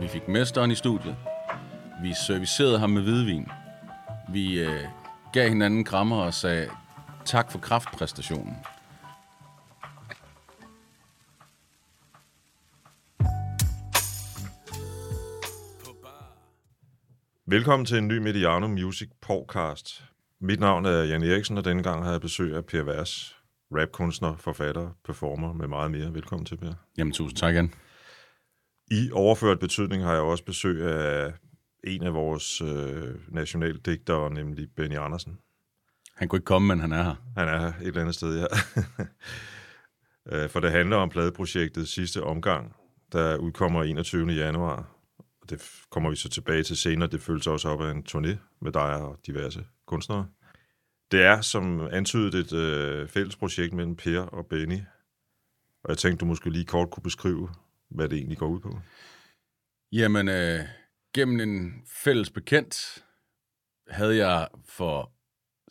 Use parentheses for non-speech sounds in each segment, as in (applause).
Vi fik mesteren i studiet. Vi servicerede ham med hvidvin. Vi øh, gav hinanden krammer og sagde tak for kraftpræstationen. Velkommen til en ny Mediano Music podcast. Mit navn er Jan Eriksen, og denne gang har jeg besøg af Per Vers, rapkunstner, forfatter, performer med meget mere. Velkommen til, Per. Jamen, tusind tak igen. I overført betydning har jeg også besøg af en af vores øh, nationale digtere, nemlig Benny Andersen. Han kunne ikke komme, men han er her. Han er her et eller andet sted, ja. (laughs) Øh, For det handler om pladeprojektet sidste omgang, der udkommer 21. januar. Og Det kommer vi så tilbage til senere. Det følges også op af en turné med dig og diverse kunstnere. Det er som antydet et øh, fælles projekt mellem Per og Benny. Og jeg tænkte, du måske lige kort kunne beskrive, hvad det egentlig går ud på. Jamen, øh, gennem en fælles bekendt havde jeg for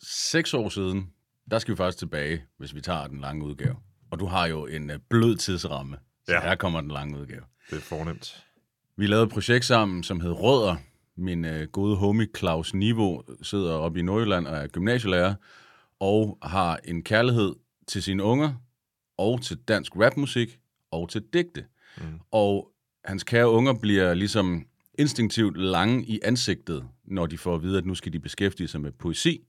seks år siden, der skal vi faktisk tilbage, hvis vi tager den lange udgave. Og du har jo en øh, blød tidsramme, så ja. Her kommer den lange udgave. Det er fornemt. Vi lavede et projekt sammen, som hed Rødder. Min øh, gode homie Claus Niveau sidder oppe i Nordjylland og er gymnasielærer, og har en kærlighed til sine unger, og til dansk rapmusik, og til digte. Mm. Og hans kære unger bliver ligesom instinktivt lange i ansigtet, når de får at vide, at nu skal de beskæftige sig med poesi,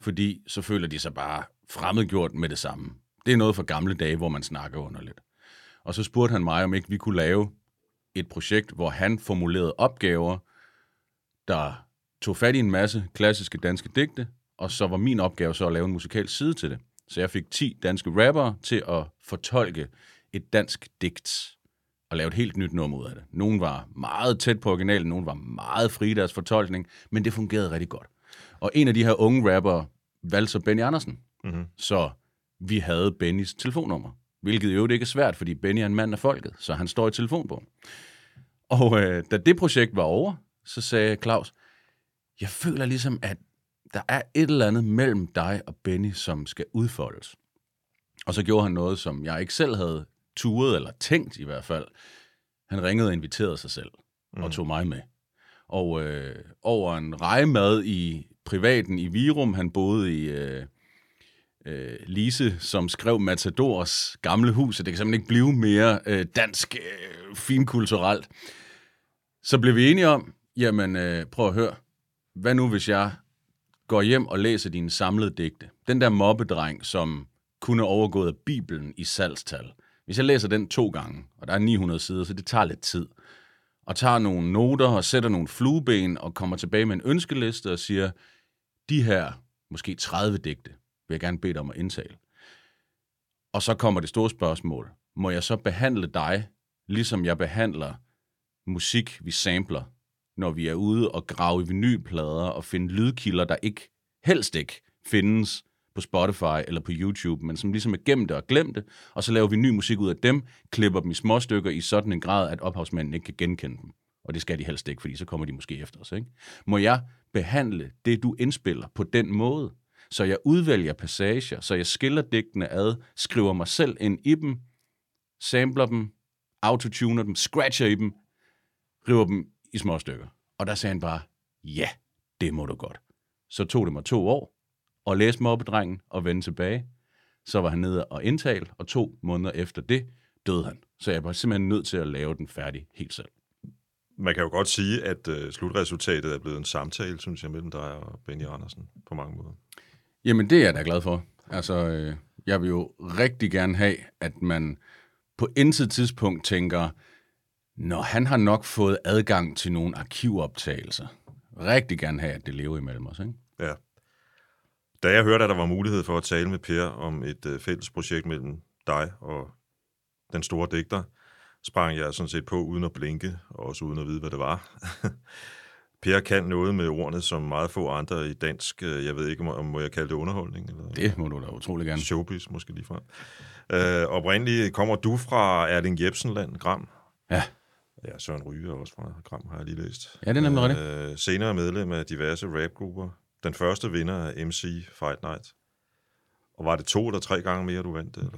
fordi så føler de sig bare fremmedgjort med det samme. Det er noget fra gamle dage, hvor man snakker underligt. Og så spurgte han mig, om ikke vi kunne lave et projekt, hvor han formulerede opgaver, der tog fat i en masse klassiske danske digte, og så var min opgave så at lave en musikalsk side til det. Så jeg fik 10 danske rappere til at fortolke et dansk digt og lave et helt nyt nummer ud af det. Nogle var meget tæt på originalen, nogle var meget frie i deres fortolkning, men det fungerede rigtig godt. Og en af de her unge rappere valgte så Benny Andersen. Mm-hmm. Så vi havde Bennys telefonnummer, hvilket jo ikke er svært, fordi Benny er en mand af folket, så han står i telefonbogen. Og øh, da det projekt var over, så sagde Claus, jeg føler ligesom, at der er et eller andet mellem dig og Benny, som skal udfoldes. Og så gjorde han noget, som jeg ikke selv havde turet, eller tænkt i hvert fald. Han ringede og inviterede sig selv, mm. og tog mig med. Og øh, over en rejemad i privaten i Virum, han boede i øh, øh, Lise, som skrev Matadors gamle hus, det kan simpelthen ikke blive mere øh, dansk øh, finkulturelt. Så blev vi enige om, jamen øh, prøv at høre, hvad nu hvis jeg går hjem og læser dine samlede digte? Den der mobbedreng, som kunne overgået Bibelen i salgstal. Hvis jeg læser den to gange, og der er 900 sider, så det tager lidt tid, og tager nogle noter og sætter nogle flueben og kommer tilbage med en ønskeliste og siger, de her måske 30 digte vil jeg gerne bede dig om at indtale. Og så kommer det store spørgsmål. Må jeg så behandle dig, ligesom jeg behandler musik, vi sampler, når vi er ude og grave i vinylplader og finde lydkilder, der ikke helst ikke findes på Spotify eller på YouTube, men som ligesom er gemt og glemt det, og så laver vi ny musik ud af dem, klipper dem i små stykker i sådan en grad, at ophavsmanden ikke kan genkende dem. Og det skal de helst ikke, fordi så kommer de måske efter os. Ikke? Må jeg behandle det, du indspiller på den måde, så jeg udvælger passager, så jeg skiller digtene ad, skriver mig selv ind i dem, sampler dem, autotuner dem, scratcher i dem, river dem i små stykker. Og der sagde han bare, ja, det må du godt. Så tog det mig to år at læse mobbedrengen og vende tilbage. Så var han nede og indtale, og to måneder efter det døde han. Så jeg var simpelthen nødt til at lave den færdig helt selv. Man kan jo godt sige, at øh, slutresultatet er blevet en samtale, synes jeg, mellem dig og Benny Andersen på mange måder. Jamen, det er jeg da glad for. Altså, øh, jeg vil jo rigtig gerne have, at man på intet tidspunkt tænker, når han har nok fået adgang til nogle arkivoptagelser. Rigtig gerne have, at det lever imellem os, ikke? Da jeg hørte, at der var mulighed for at tale med Per om et øh, fælles projekt mellem dig og den store digter, sprang jeg sådan set på uden at blinke, og også uden at vide, hvad det var. (laughs) per kan noget med ordene, som meget få andre i dansk, øh, jeg ved ikke, om må jeg kalde det underholdning? Eller Det må du da utrolig gerne. showbiz måske lige frem. Øh, oprindeligt kommer du fra Erling Jebsenland, Gram. Ja. Ja, Søren Ryge er også fra Gram, har jeg lige læst. Ja, det er nemlig rigtigt. Øh, senere medlem af diverse rapgrupper. Den første vinder af MC Fight Night. Og var det to eller tre gange mere, du vandt? Eller?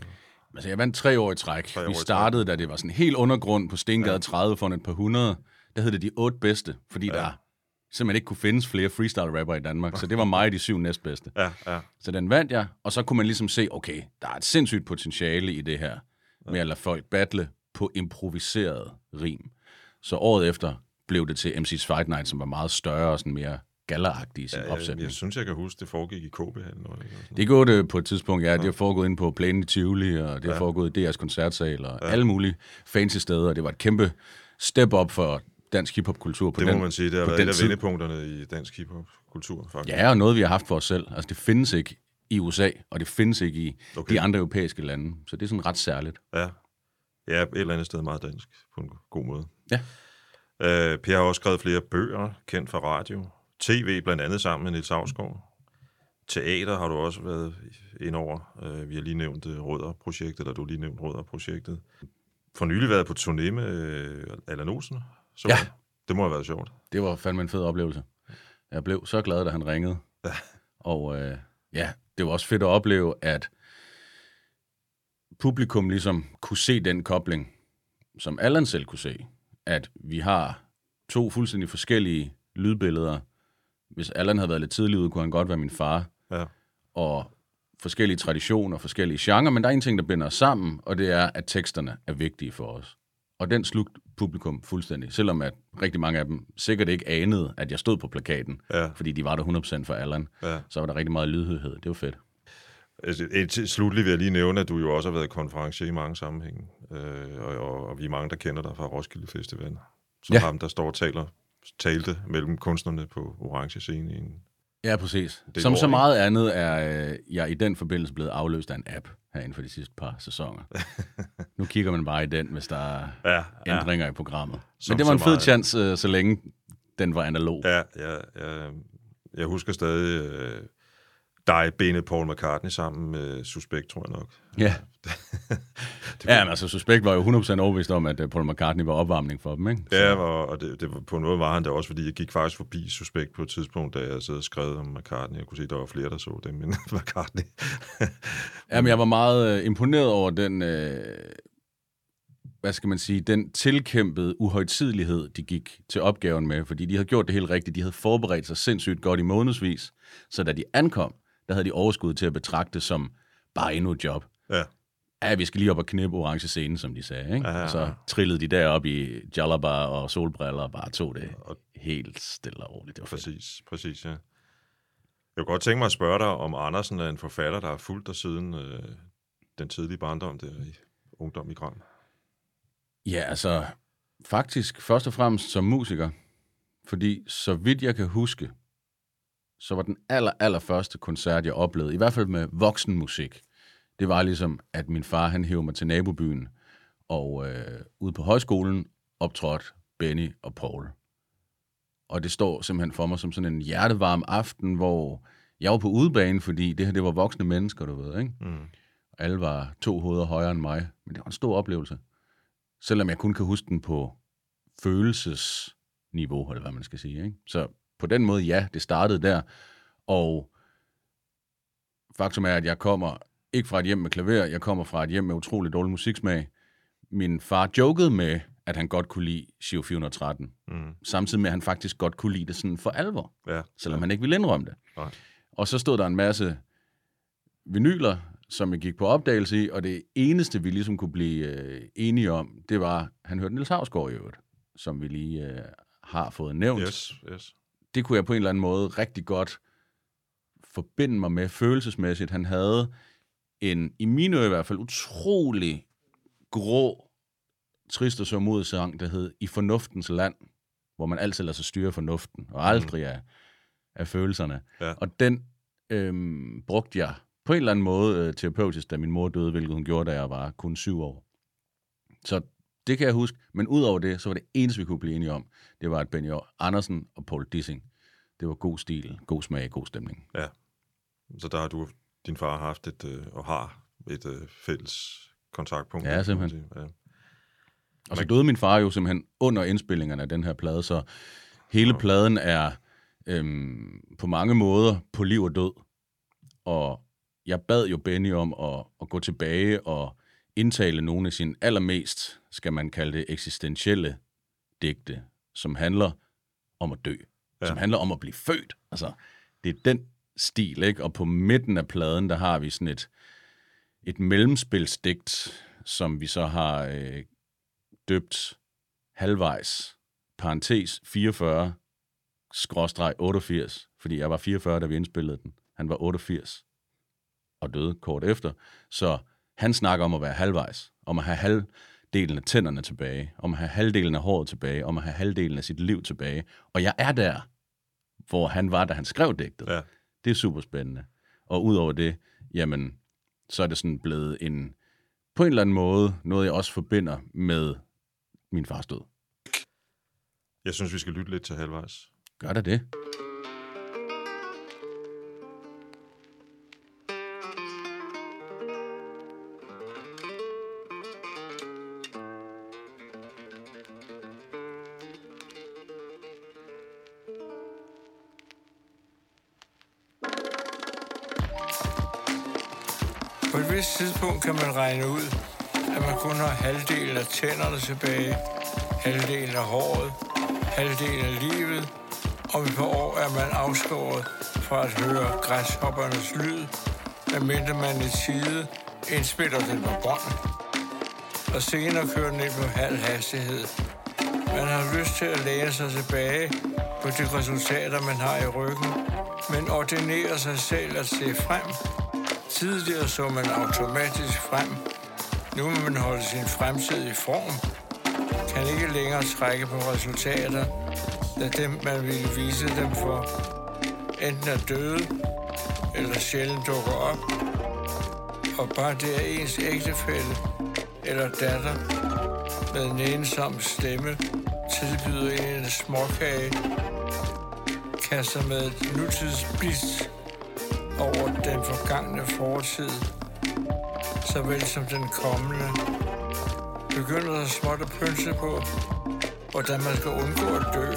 Altså, jeg vandt tre år i træk. Tre år Vi startede, da det var sådan helt undergrund på Stengade ja. 30 for et par hundrede. der hed det de otte bedste, fordi ja. der simpelthen ikke kunne findes flere freestyle-rapper i Danmark, så det var mig de syv næstbedste. Ja, ja. Så den vandt jeg, og så kunne man ligesom se, okay, der er et sindssygt potentiale i det her, med at lade folk battle på improviseret rim. Så året efter blev det til MC's Fight Night, som var meget større og sådan mere galleragtig i sin ja, opsætning. Jeg, jeg synes, jeg kan huske, det foregik i eller sådan. Det går det på et tidspunkt, ja. Det har foregået ind på Planen i Tivoli, og det har foregået i DR's koncertsal, og alle mulige fancy steder. Det var et kæmpe step up for dansk hiphop-kultur på Det den, må man sige, det har været et af vendepunkterne i dansk hiphop-kultur, faktisk. Ja, og noget, vi har haft for os selv. Altså, det findes ikke i USA, og det findes ikke i okay. de andre europæiske lande. Så det er sådan ret særligt. Ja. ja, et eller andet sted meget dansk, på en god måde. Ja. Øh, per har også skrevet flere bøger, kendt fra radio. TV, blandt andet sammen med Niels Havsgaard. Teater har du også været ind over. Øh, vi har lige nævnt øh, Rødder-projektet, eller du har lige nævnt Rødder-projektet. For nylig været på turné med øh, Allan Olsen. Så Ja. Det må have været sjovt. Det var fandme en fed oplevelse. Jeg blev så glad, da han ringede. Ja. Og øh, ja, det var også fedt at opleve, at publikum ligesom kunne se den kobling, som Allan selv kunne se. At vi har to fuldstændig forskellige lydbilleder. Hvis Allan havde været lidt tidlig ude, kunne han godt være min far. Ja. Og forskellige traditioner, forskellige genrer, men der er en ting, der binder os sammen, og det er, at teksterne er vigtige for os. Og den slugte publikum fuldstændig, selvom at rigtig mange af dem sikkert ikke anede, at jeg stod på plakaten, Ja. fordi de var der 100% for Allan. Ja. Så var der rigtig meget lydhørhed. Det var fedt. Et- Slutlig vil jeg lige nævne, at du jo også har været konferencier i mange sammenhænge, øh, og, og, og vi er mange, der kender dig fra Roskilde Festival, som Ja. ham, der står og taler, talte mellem kunstnerne på Orange Scene i en Ja, præcis. er Som et så år, ikke? meget andet er øh, jeg i den forbindelse blevet afløst af en app herinde for de sidste par sæsoner. (laughs) nu kigger man bare i den, hvis der er Ja, ændringer i programmet. Som Men det var en fed meget. chance, øh, så længe den var analog. Ja, ja, ja, jeg husker stadig øh, dig, Bene Paul McCartney sammen med Suspekt, tror jeg nok. Ja. (laughs) ja, men altså, Suspekt var jo 100% overbevist om, at øh, Paul McCartney var opvarmning for dem, ikke? Så, Ja, og, og det, det, var- på en måde var han det også, fordi jeg gik faktisk forbi Suspekt på et tidspunkt, da jeg sad og skrev om McCartney. Jeg kunne se, at der var flere, der så det, men (laughs) McCartney. Jamen, jeg var meget øh, imponeret over den, øh, hvad skal man sige, den tilkæmpede uhøjtidlighed, de gik til opgaven med, fordi de havde gjort det helt rigtigt. De havde forberedt sig sindssygt godt i månedsvis, så da de ankom, der havde de overskud til at betragte det som bare endnu et job. Ja, Ja, vi skal lige op og knippe orange scene, som de sagde. Ikke? Ja, ja, ja. Og så trillede de derop i jalabar og solbriller og bare tog det helt stille og roligt. Det var fedt. præcis, præcis, ja. Jeg kunne godt tænke mig at spørge dig, om Andersen er en forfatter, der har fulgt dig siden øh, den tidlige barndom der i ungdom i Gran. Ja, altså faktisk først og fremmest som musiker. Fordi så vidt jeg kan huske, så var den aller, aller første koncert, jeg oplevede, i hvert fald med voksenmusik, det var ligesom, at min far, han hævde mig til nabobyen, og øh, ude på højskolen optrådte Benny og Paul. Og det står simpelthen for mig som sådan en hjertevarm aften, hvor jeg var på udebane, fordi det her, det var voksne mennesker, du ved, ikke? Mm. Alle var to hoveder højere end mig. Men det var en stor oplevelse. Selvom jeg kun kan huske den på følelsesniveau, eller hvad man skal sige. Ikke? Så på den måde, ja, det startede der. Og faktum er, at jeg kommer ikke fra et hjem med klaver, jeg kommer fra et hjem med utrolig dårlig musiksmag. Min far jokede med, at han godt kunne lide Giro 413, Mm. samtidig med, at han faktisk godt kunne lide det sådan for alvor Ja, selvom han ikke ville indrømme det. Nej. Og så stod der en masse vinyler, som jeg gik på opdagelse i, og det eneste, vi ligesom kunne blive øh, enige om, det var, han hørte Niels Havsgaard i øvrigt, som vi lige øh, har fået nævnt. yes, yes. Det kunne jeg på en eller anden måde rigtig godt forbinde mig med følelsesmæssigt. Han havde en, i mine øjne i hvert fald, utrolig grå, trist og sørmodig sang, der hed I fornuftens land, hvor man altid lader sig styre fornuften, og aldrig af, af følelserne. Ja. Og den øhm, brugte jeg på en eller anden måde øh, terapeutisk, da min mor døde, hvilket hun gjorde, da jeg var kun syv år. Så det kan jeg huske. Men udover det, så var det eneste, vi kunne blive enige om, det var, at Benny Andersen og Paul Dissing, det var god stil, god smag, god stemning. Ja. Så der har du, din far har haft et, øh, og har et øh, fælles kontaktpunkt. Ja, simpelthen. Ja. Og så døde min far jo simpelthen under indspillingerne af den her plade, så hele pladen er øhm, på mange måder på liv og død. Og jeg bad jo Benny om at, at gå tilbage og indtale nogle af sine allermest, skal man kalde det, eksistentielle digte. som handler om at dø. Ja. Som handler om at blive født. Altså, det er den stil, ikke? Og på midten af pladen, der har vi sådan et, et mellemspilsdigt, som vi så har øh, døbt halvvejs, parentes 44, skråstreg 88, fordi jeg var 44, da vi indspillede den. Han var 88 og døde kort efter. Så han snakker om at være halvvejs, om at have halvdelen af tænderne tilbage, om at have halvdelen af håret tilbage, om at have halvdelen af sit liv tilbage. Og jeg er der, hvor han var, da han skrev digtet. Ja. Det er super spændende. Og udover det, jamen, så er det sådan blevet en, på en eller anden måde, noget jeg også forbinder med min fars død. Jeg synes, vi skal lytte lidt til halvvejs. Gør der det? På et vist tidspunkt kan man regne ud, at man kun har halvdelen af tænderne tilbage, halvdelen af håret, halvdelen af livet, og i par år er man afskåret fra at høre græshoppernes lyd, medmindre man i tide indspiller den på bånd, og senere kører den ind på halv hastighed. Man har lyst til at læne sig tilbage på de resultater, man har i ryggen, men ordinerer sig selv at se frem. Tidligere så man automatisk frem. Nu må man holde sin fremtid i form. Kan ikke længere trække på resultater, da dem, man ville vise dem for, enten er døde, eller sjældent dukker op, og bare det er ens ægtefælle eller datter med en ensom stemme tilbyder en en småkage, kaster med et nutidsblis over den forgangne fortid, såvel som den kommende, begynder der småt at pynse på, hvordan man skal undgå at dø.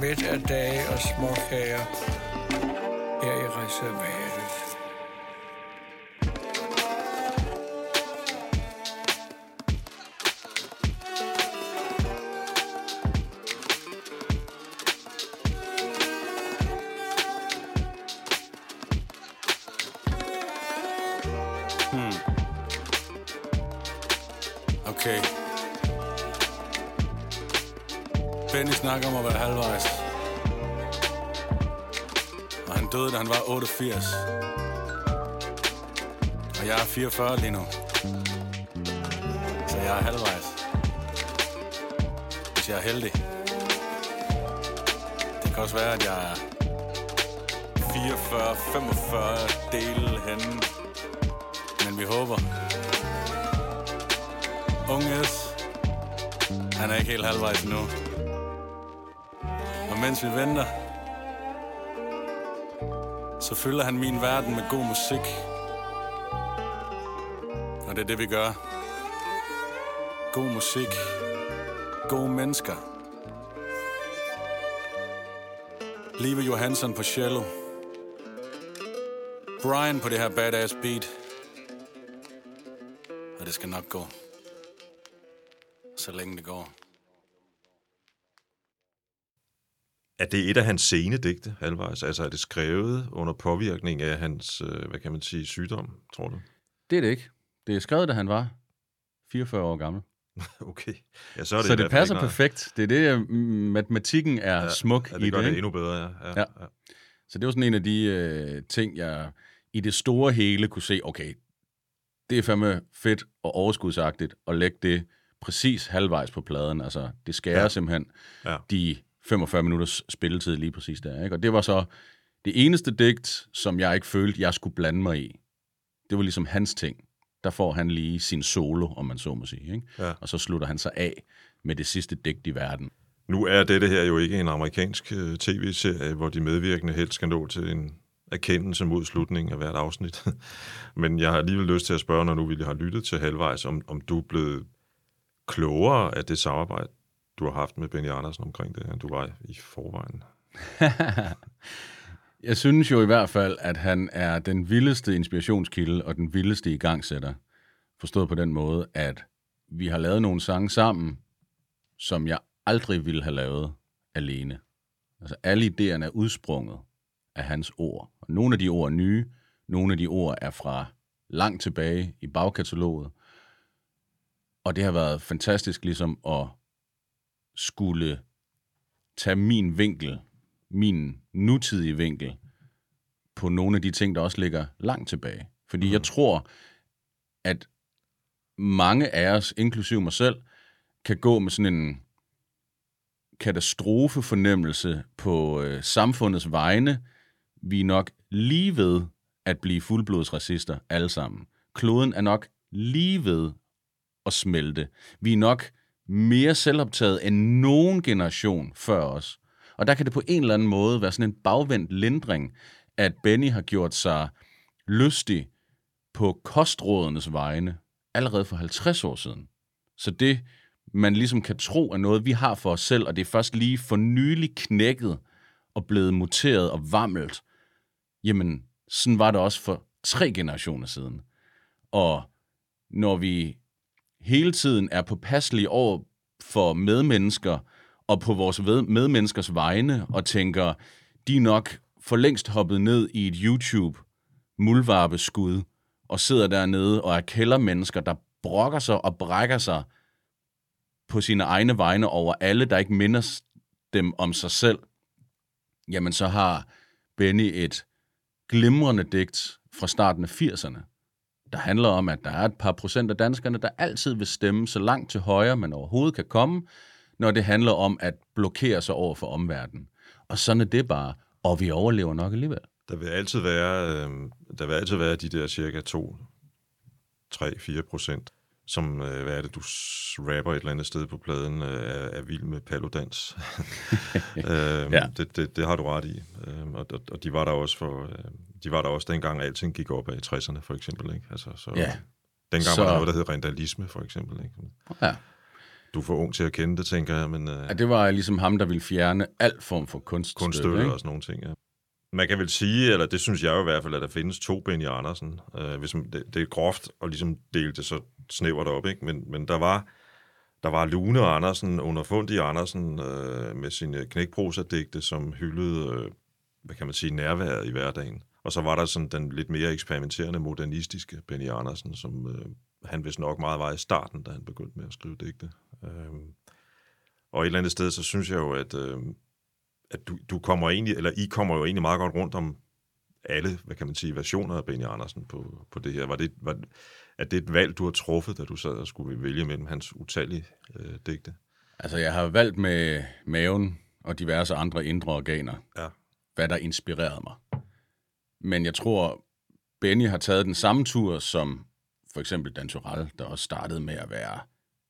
Midt af dage og småkager her i reservatet. 88. Og jeg er 44 lige nu. Så jeg er halvvejs. Hvis jeg er heldig. Det kan også være, at jeg er 44-45 dele henne. Men vi håber. Unges. Han er ikke helt halvvejs endnu. Og mens vi venter, så fylder han min verden med god musik. Og det er det, vi gør. God musik. Gode mennesker. Live Johansson på cello. Brian på det her badass beat. Og det skal nok gå. Så længe det går. Er det et af hans sene digte, halvvejs? Altså er det skrevet under påvirkning af hans, øh, hvad kan man sige, sygdom, tror du? Det er det ikke. Det er skrevet, da han var 44 år gammel. (laughs) Okay. Ja, så er det, Så i det passer ikke, perfekt. Det er det, mm, matematikken er ja, smuk Ja, i det gør det. det endnu bedre, ja. ja, Ja. ja. Så det var sådan en af de øh, ting, jeg i det store hele kunne se, okay, det er fandme fedt og overskudsagtigt at lægge det præcis halvvejs på pladen. Altså, det skærer ja. simpelthen Ja. de 45 minutters spilletid lige præcis der. Ikke? Og det var så det eneste digt, som jeg ikke følte, jeg skulle blande mig i. Det var ligesom hans ting. Der får han lige sin solo, om man så må sige. Ikke? Ja. Og så slutter han sig af med det sidste digt i verden. Nu er dette her jo ikke en amerikansk øh, tv-serie, hvor de medvirkende helst skal nå til en erkendelse mod slutningen af hvert afsnit. (laughs) Men jeg har alligevel lyst til at spørge, når nu vi har lyttet til halvvejs, om, om du er blevet klogere af det samarbejde, du har haft med Benny Andersen omkring det, end du var i forvejen. (laughs) Jeg synes jo i hvert fald, at han er den vildeste inspirationskilde og den vildeste igangsætter. Forstået på den måde, at vi har lavet nogle sange sammen, som jeg aldrig ville have lavet alene. Altså alle idéerne er udsprunget af hans ord. Og nogle af de ord er nye, nogle af de ord er fra langt tilbage i bagkataloget. Og det har været fantastisk ligesom at skulle tage min vinkel, min nutidige vinkel, på nogle af de ting, der også ligger langt tilbage. Fordi mm. jeg tror, at mange af os, inklusive mig selv, kan gå med sådan en katastrofefornemmelse på øh, samfundets vegne. Vi er nok lige ved at blive fuldblodsracister alle sammen. Kloden er nok lige ved at smelte. Vi er nok mere selvoptaget end nogen generation før os. Og der kan det på en eller anden måde være sådan en bagvendt lindring, at Benny har gjort sig lystig på kostrådenes vegne allerede for 50 år siden. Så det, man ligesom kan tro er noget, vi har for os selv, og det er først lige for nylig knækket og blevet muteret og vammelt, jamen, sådan var det også for tre generationer siden. Og når vi hele tiden er påpasselige over for medmennesker og på vores medmenneskers vegne og tænker, de er nok for længst hoppet ned i et YouTube muldvarpeskud og sidder dernede og er kældermennesker, der brokker sig og brækker sig på sine egne vegne over alle, der ikke minder dem om sig selv, jamen så har Benny et glimrende digt fra starten af 80'erne, der handler om, at der er et par procent af danskerne, der altid vil stemme så langt til højre, man overhovedet kan komme, når det handler om at blokere sig over for omverdenen. Og sådan er det bare, og vi overlever nok alligevel. Der vil altid være, øh, der vil altid være de der cirka 2, 3, 4 procent, som, øh, hvad er det, du rapper et eller andet sted på pladen, øh, er, er vild med palodans. (laughs) øh, ja. det, det, det har du ret i. Øh, og, og de var der også for, øh, de var der også dengang alting gik op af i 60'erne for eksempel. Ikke? Altså, så, ja. Dengang så... var der noget, der hed rentalisme for eksempel. Ikke? Ja. Du er for ung til at kende det, tænker jeg. Men, øh, ja, det var ligesom ham, der ville fjerne al form for kunststøtte. Kunststøtte og sådan nogle ting, ja. Man kan vel sige, eller det synes jeg jo i hvert fald, at der findes to Benny Andersen. Øh, hvis man, det, det er groft at ligesom dele det så snævert op, ikke? Men, men der var der var Lune Andersen, underfundig Andersen, øh, med sine knækprosadigte, som hyldede, øh, hvad kan man sige, nærværet i hverdagen. Og så var der sådan den lidt mere eksperimenterende, modernistiske Benny Andersen, som øh, han vist nok meget var i starten, da han begyndte med at skrive digte. Øh, og et eller andet sted, så synes jeg jo, at, øh, at du, du kommer egentlig, eller I kommer jo egentlig meget godt rundt om alle, hvad kan man sige, versioner af Benny Andersen på, på det her. Var det, var, er det et valg, du har truffet, da du sad og skulle vælge mellem hans utallige øh, digte? Altså, jeg har valgt med maven og diverse andre indre organer, ja. hvad der inspirerede mig. Men jeg tror, Benny har taget den samme tur som for eksempel Dan Turell, der også startede med at være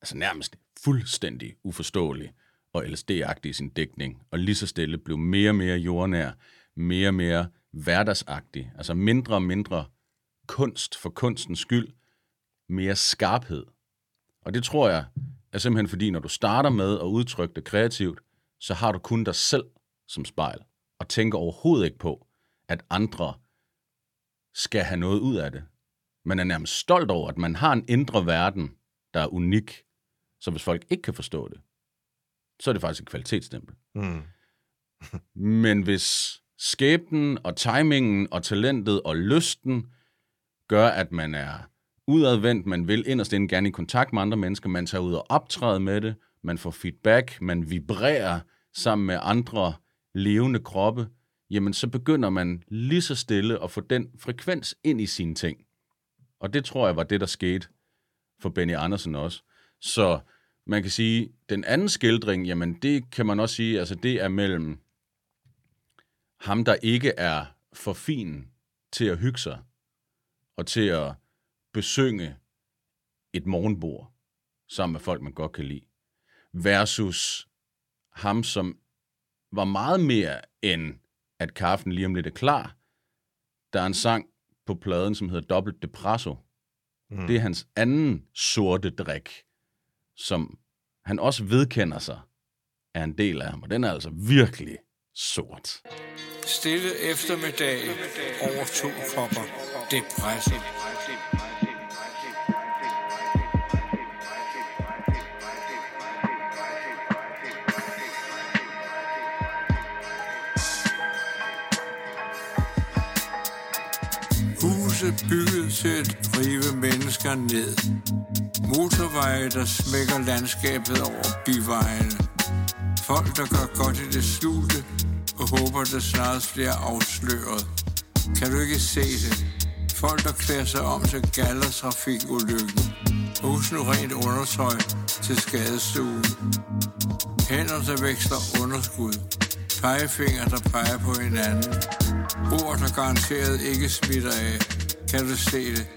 altså nærmest fuldstændig uforståelig og LSD-agtig i sin dækning, og lige så stille blev mere og mere jordnær, mere og mere hverdagsagtig, altså mindre og mindre kunst for kunstens skyld, mere skarphed. Og det tror jeg er simpelthen fordi, når du starter med at udtrykke det kreativt, så har du kun dig selv som spejl, og tænker overhovedet ikke på, at andre skal have noget ud af det. Man er nærmest stolt over, at man har en indre verden, der er unik. Så hvis folk ikke kan forstå det, så er det faktisk et kvalitetsstempel. Mm. (laughs) Men hvis skæbnen og timingen og talentet og lysten gør, at man er udadvendt, man vil inderst inden gerne i kontakt med andre mennesker, man tager ud og optræder med det, man får feedback, man vibrerer sammen med andre levende kroppe, jamen så begynder man lige så stille at få den frekvens ind i sine ting. Og det tror jeg var det, der skete for Benny Andersen også. Så man kan sige, den anden skildring, jamen det kan man også sige, altså det er mellem ham, der ikke er for fin til at hygge sig, og til at besynge et morgenbord sammen med folk, man godt kan lide, versus ham, som var meget mere end, at kaffen lige om lidt er klar. Der er en sang på pladen, som hedder Dobbelt Depresso. Mm. Det er hans anden sorte drik, som han også vedkender sig er en del af ham, og den er altså virkelig sort. Stille eftermiddag over to kopper depresso. Huse bygget til at rive mennesker ned. Motorveje, der smækker landskabet over bivejene. Folk, der gør godt i det skjulte, og håber, der snart bliver afsløret. Kan du ikke se det? Folk, der klæder sig om til gallertrafikulykken. Hus nu rent undertøj til skadestuen. Hænder, der veksler underskud. Pegefinger, der peger på hinanden. Ord, der garanteret ikke smitter af. Kan du se det?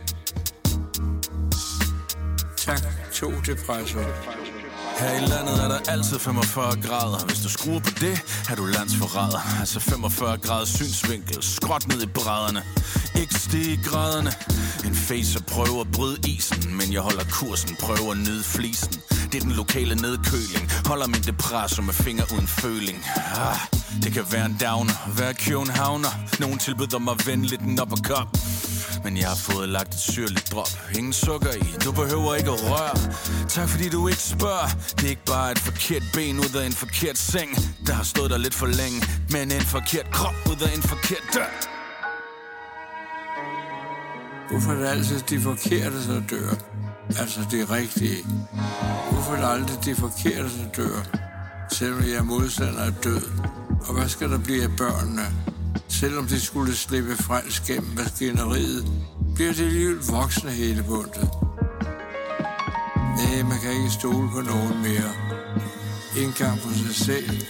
Tak, to depresser. Her i landet er der altid 45 grader. Hvis du skruer på det, er du landsforræder. Altså 45 grader synsvinkel. Skråt ned i brædderne. Ikke stige graderne En facer prøver at bryde isen Men jeg holder kursen, prøver at nyde flisen. Det er den lokale nedkøling. Holder min depresso med finger uden føling. Ah, Det kan være en downer. Være Københavner Nogen tilbyder mig venligt en uppercut men jeg har fået lagt et syrligt drop Ingen sukker i, du behøver ikke at røre Tak fordi du ikke spørger Det er ikke bare et forkert ben ud af en forkert seng Der har stået der lidt for længe Men en forkert krop ud af en forkert dør Hvorfor er det altid de forkerte, der dør? Altså de rigtige. Hvorfor er det aldrig de forkerte, der dør? Selvom jeg er modstander af død. Og hvad skal der blive af børnene? Selvom de skulle slippe fransk gennem maskineriet, bliver det alligevel voksne hele bundet. Nej, man kan ikke stole på nogen mere. En gang på sig selv.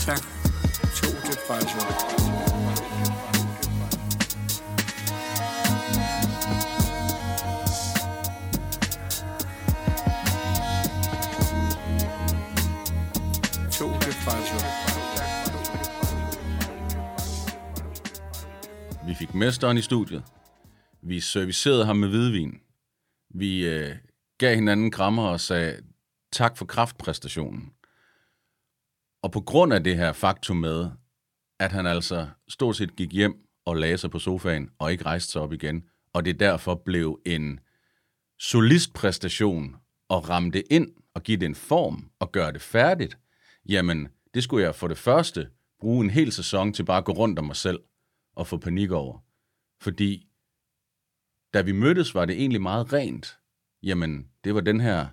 Tak. To depresser. To depresser. Vi fik mesteren i studiet. Vi servicerede ham med hvidvin. Vi øh, gav hinanden krammer og sagde tak for kraftpræstationen. Og på grund af det her faktum med, at han altså stort set gik hjem og lagde sig på sofaen og ikke rejste sig op igen, og det derfor blev en solistpræstation og ramme det ind og give det en form og gøre det færdigt, jamen det skulle jeg for det første bruge en hel sæson til bare at gå rundt om mig selv og få panik over. Fordi da vi mødtes, var det egentlig meget rent. Jamen, det var den her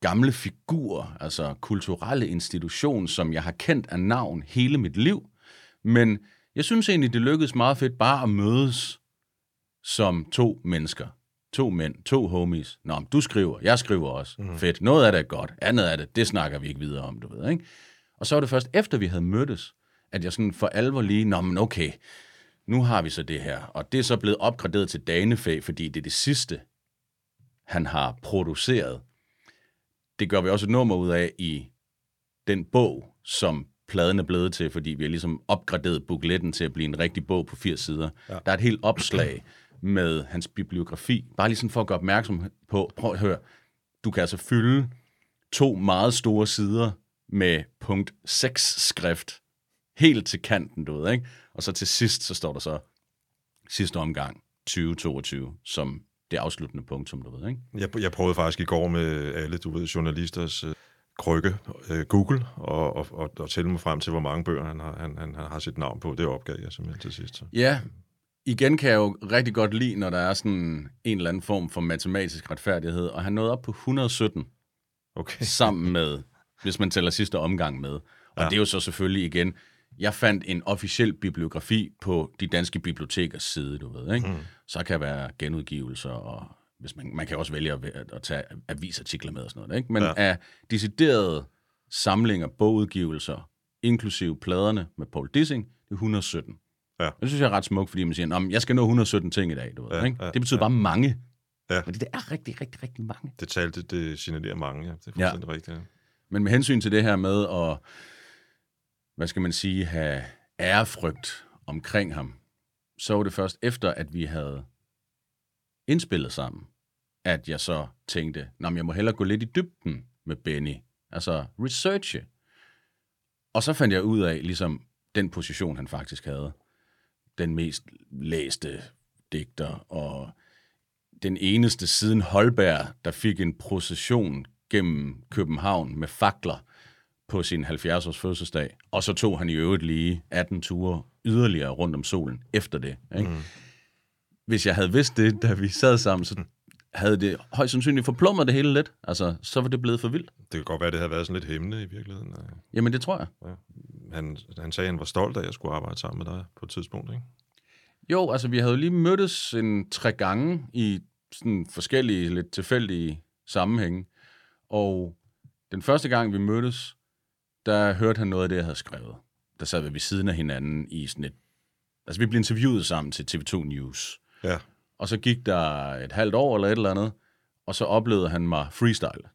gamle figur, altså kulturelle institution, som jeg har kendt af navn hele mit liv. Men jeg synes egentlig, det lykkedes meget fedt bare at mødes som to mennesker. To mænd, to homies. Nå, men du skriver, jeg skriver også. Mm. Fedt. Noget af det er godt, andet af det, det snakker vi ikke videre om, du ved, ikke? Og så var det først efter, vi havde mødtes, at jeg sådan for alvor lige, nå, men okay, nu har vi så det her. Og det er så blevet opgraderet til danefag, fordi det er det sidste, han har produceret. Det gør vi også et nummer ud af i den bog, som pladen er blevet til, fordi vi har ligesom opgraderet bukletten til at blive en rigtig bog på 80 sider. Ja. Der er et helt opslag (clears throat) med hans bibliografi, bare lige sådan for at gøre opmærksom på, prøv at høre, du kan altså fylde to meget store sider med punkt 6 skrift, helt til kanten, du ved, ikke? Og så til sidst, så står der så sidste omgang 2022, som det afsluttende punktum, du ved, ikke? Jeg, jeg prøvede faktisk i går med alle, du ved, journalisters øh, krykke, øh, Google, og, og, og, og tælle mig frem til, hvor mange bøger han har, han, han, han har sit navn på. Det opgav jeg simpelthen til sidst. Så. Ja, igen kan jeg jo rigtig godt lide, når der er sådan en eller anden form for matematisk retfærdighed, og han nåede op på 117 Okay. sammen med, (laughs) hvis man tæller sidste omgang med. Og ja. Det er jo så selvfølgelig igen, jeg fandt en officiel bibliografi på de danske bibliotekers side, du ved, ikke? Mm. Så kan være genudgivelser, og hvis man, man kan også vælge at, at tage avisartikler med og sådan noget, ikke? Men. Ja. af deciderede samlinger, bogudgivelser, inklusive pladerne med Paul Dissing, det er 117. Ja. Det synes jeg er ret smukt, fordi man siger, "Nå, men jeg skal nå 117 ting i dag, du ved, Ja, ikke? ja, Det betyder ja. bare mange. Ja. Men det er rigtig, rigtig, rigtig mange. Det talte, det signalerer mange, ja. Det er fuldstændig ja. rigtigt. Ja. Men med hensyn til det her med at, hvad skal man sige, have ærefrygt omkring ham, så var det først efter, at vi havde indspillet sammen, at jeg så tænkte, men jeg må hellere gå lidt i dybden med Benny. Altså researche. Og så fandt jeg ud af, ligesom den position, han faktisk havde. Den mest læste digter, og den eneste siden Holberg, der fik en procession gennem København med fakler på sin 70-års fødselsdag. Og så tog han i øvrigt lige 18 ture yderligere rundt om solen efter det. Ikke? Mm. Hvis jeg havde vidst det, da vi sad sammen, så havde det højst sandsynligt forplummet det hele lidt. Altså, så var det blevet for vildt. Det kan godt være, at det havde været sådan lidt hæmmende i virkeligheden. Jamen, det tror jeg. Ja. Han, han sagde, at han var stolt af, at jeg skulle arbejde sammen med dig på et tidspunkt, ikke? Jo, altså vi havde jo lige mødtes en tre gange i sådan forskellige, lidt tilfældige sammenhænge. Og den første gang, vi mødtes, der hørte han noget af det, jeg havde skrevet. Der sad vi ved siden af hinanden i sådan et... Altså, vi blev interviewet sammen til TV2 News. Ja. Og så gik der et halvt år eller et eller andet, og så oplevede han mig freestyle.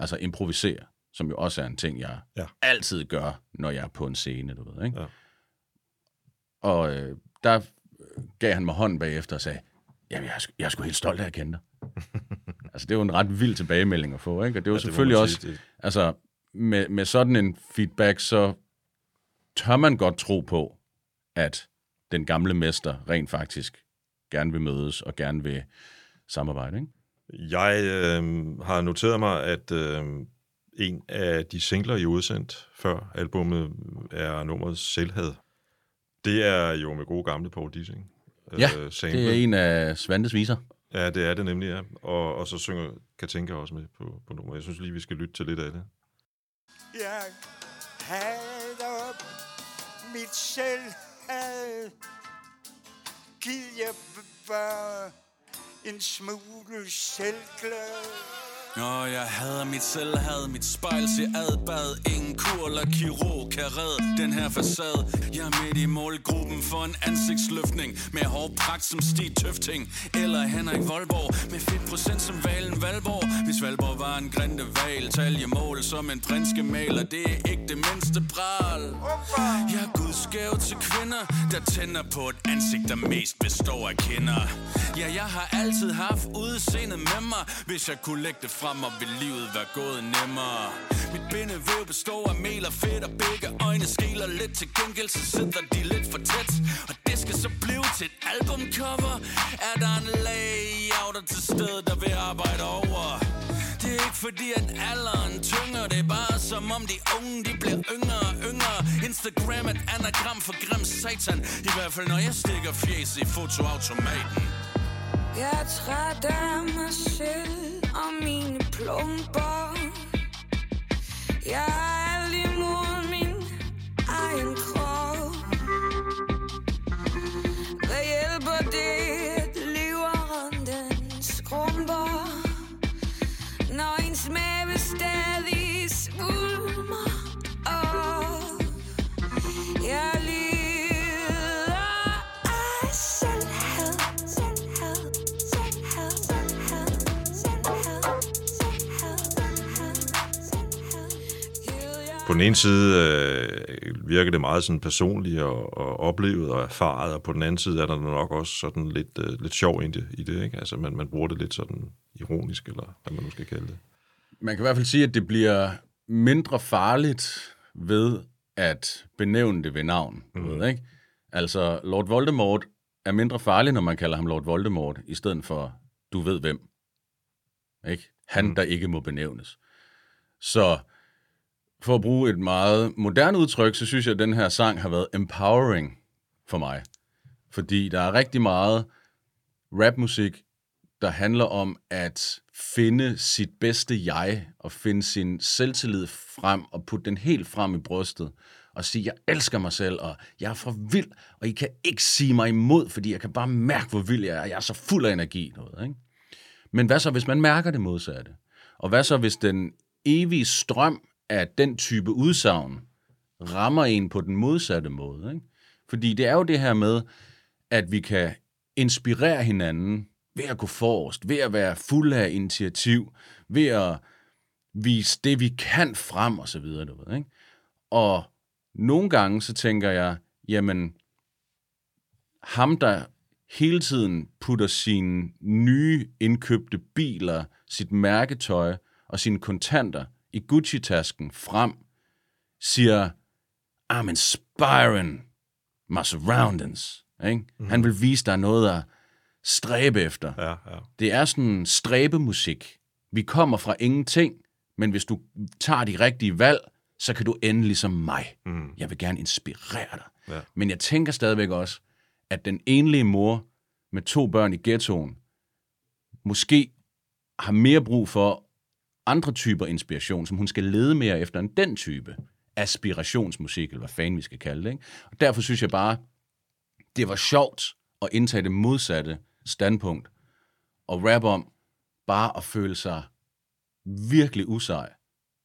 Altså improvisere, som jo også er en ting, jeg Ja. altid gør, når jeg er på en scene, du ved, ikke? Ja. Og øh, der gav han mig hånden bagefter og sagde, jamen, jeg er, jeg er sgu helt stolt af at kende dig. (laughs) altså, det var en ret vild tilbagemelding at få, ikke? Og det var Ja, det selvfølgelig man også, det- altså, med, med sådan en feedback, så tør man godt tro på, at den gamle mester rent faktisk gerne vil mødes og gerne vil samarbejde, ikke? Jeg øh, har noteret mig, at øh, en af de singler, I udsendt før albummet, er nummeret Selvhed. Det er jo med gode gamle Paul Dissing. Ja, øh, Det er en af Svantes viser. Ja, det er det nemlig, ja. Og, og så synger Katinka også med på, på nummeret. Jeg synes lige, vi skal lytte til lidt af det. Jeg hader mit selvhad. Giv jeg bare en smule selvglad. Og jeg hader mit selvhad, mit spejl ser adbad. Ingen kur eller kirurg kan redde den her facade. Jeg er midt i målgruppen for en ansigtsløftning. Med hård pragt som Stig Tøfting. Eller Henrik Voldborg. Med fedt procent som Valen Valborg. Hvis Valborg var en grinde val Taljemål som en prinske maler. Det er ikke det mindste pral Jeg er gudskæv til kvinder Der tænder på et ansigt, der mest består af kinder. Ja, jeg har altid haft udseendet med mig. Hvis jeg kunne lægge det frem, og vil livet være gået nemmere? Mit bindevæv består af mel og fedt Og begge øjne skiller lidt Til gengæld så sidder de lidt for tæt. Og det skal så blive til et albumcover. Er der en layouter til stede, der vil arbejde over? Det er ikke fordi, at alderen tynger. Det er bare som om de unge, de bliver yngre og yngre. Instagram er et anagram for grim satan. I hvert fald når jeg stikker fjes i fotoautomaten. Jeg er træt af mig selv og mine plumper. Jeg er alt imod min egen krop. På den ene side øh, virker det meget sådan personligt og, og oplevet og erfaret, og på den anden side er der nok også sådan lidt, øh, lidt sjov i det, i det ikke? Altså, man, man bruger det lidt sådan ironisk, eller hvad man nu skal kalde det. Man kan i hvert fald sige, at det bliver mindre farligt ved at benævne det ved navn. Mm. Ved, ikke? Altså, Lord Voldemort er mindre farlig, når man kalder ham Lord Voldemort, i stedet for, du ved hvem. Ikke? Han, mm. der ikke må benævnes. Så for at bruge et meget moderne udtryk, så synes jeg, at den her sang har været empowering for mig. Fordi der er rigtig meget rapmusik, der handler om at finde sit bedste jeg, og finde sin selvtillid frem, og putte den helt frem i brystet, og sige, jeg elsker mig selv, og jeg er for vild, og I kan ikke sige mig imod, fordi jeg kan bare mærke, hvor vild jeg er, jeg er så fuld af energi. Noget, ikke? Men hvad så, hvis man mærker det modsatte? Og hvad så, hvis den evige strøm at den type udsagn rammer en på den modsatte måde? Ikke? Fordi det er jo det her med, at vi kan inspirere hinanden ved at gå forrest, ved at være fuld af initiativ, ved at vise det, vi kan frem, og så videre. Du ved, ikke? Og nogle gange, så tænker jeg, jamen, ham, der hele tiden putter sine nye indkøbte biler, sit mærketøj og sine kontanter i Gucci-tasken frem, siger, I'm inspiring my surroundings. Ikke? Mm. Han vil vise dig noget at stræbe efter. Ja, ja. Det er sådan stræbemusik. Vi kommer fra ingenting, men hvis du tager de rigtige valg, så kan du ende ligesom mig. Mm. Jeg vil gerne inspirere dig. Ja. Men jeg tænker stadigvæk også, at den enlige mor med to børn i ghettoen, måske har mere brug for andre typer inspiration, som hun skal lede mere efter end den type aspirationsmusik, eller hvad fanden vi skal kalde det. Ikke? Og derfor synes jeg bare, det var sjovt at indtage det modsatte standpunkt og rap om bare at føle sig virkelig usej,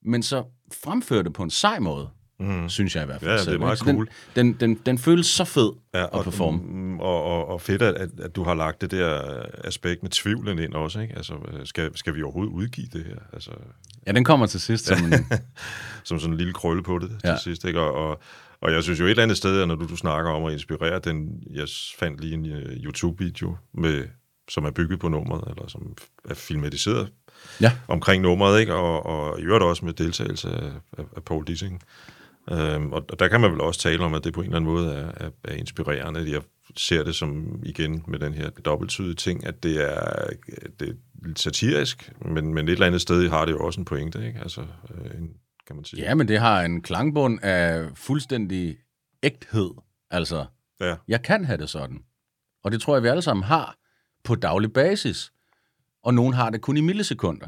men så fremføre det på en sej måde, mm. synes jeg i hvert fald. Ja, det er selv, meget cool. Den, den, den, den føles så fed Ja, at performe. mm, Og, og, og fedt, at, at, du har lagt det der aspekt med tvivlen ind også, ikke? Altså, øh, skal, skal vi overhovedet udgive det her? Altså, Ja, den kommer til sidst som en... (laughs) som sådan en lille krølle på det Ja. til sidst, ikke? Og, og, og jeg synes jo et eller andet sted, at når du, du snakker om at inspirere, den, jeg fandt lige en uh, YouTube-video, med, som er bygget på nummeret, eller som er filmatiseret Ja. omkring nummeret, ikke? Og, og i øvrigt også med deltagelse af, af, af Paul Dissing. Øhm, og, der kan man vel også tale om, at det på en eller anden måde er, er, er inspirerende. Jeg ser det som, igen, med den her dobbelttydige ting, at det er, det er lidt satirisk, men, men et eller andet sted har det jo også en pointe, ikke? Altså, øh, en, kan man sige. Ja, men det har en klangbund af fuldstændig ægthed. Altså, Ja, jeg kan have det sådan. Og det tror jeg, vi alle sammen har på daglig basis. Og nogen har det kun i millisekunder.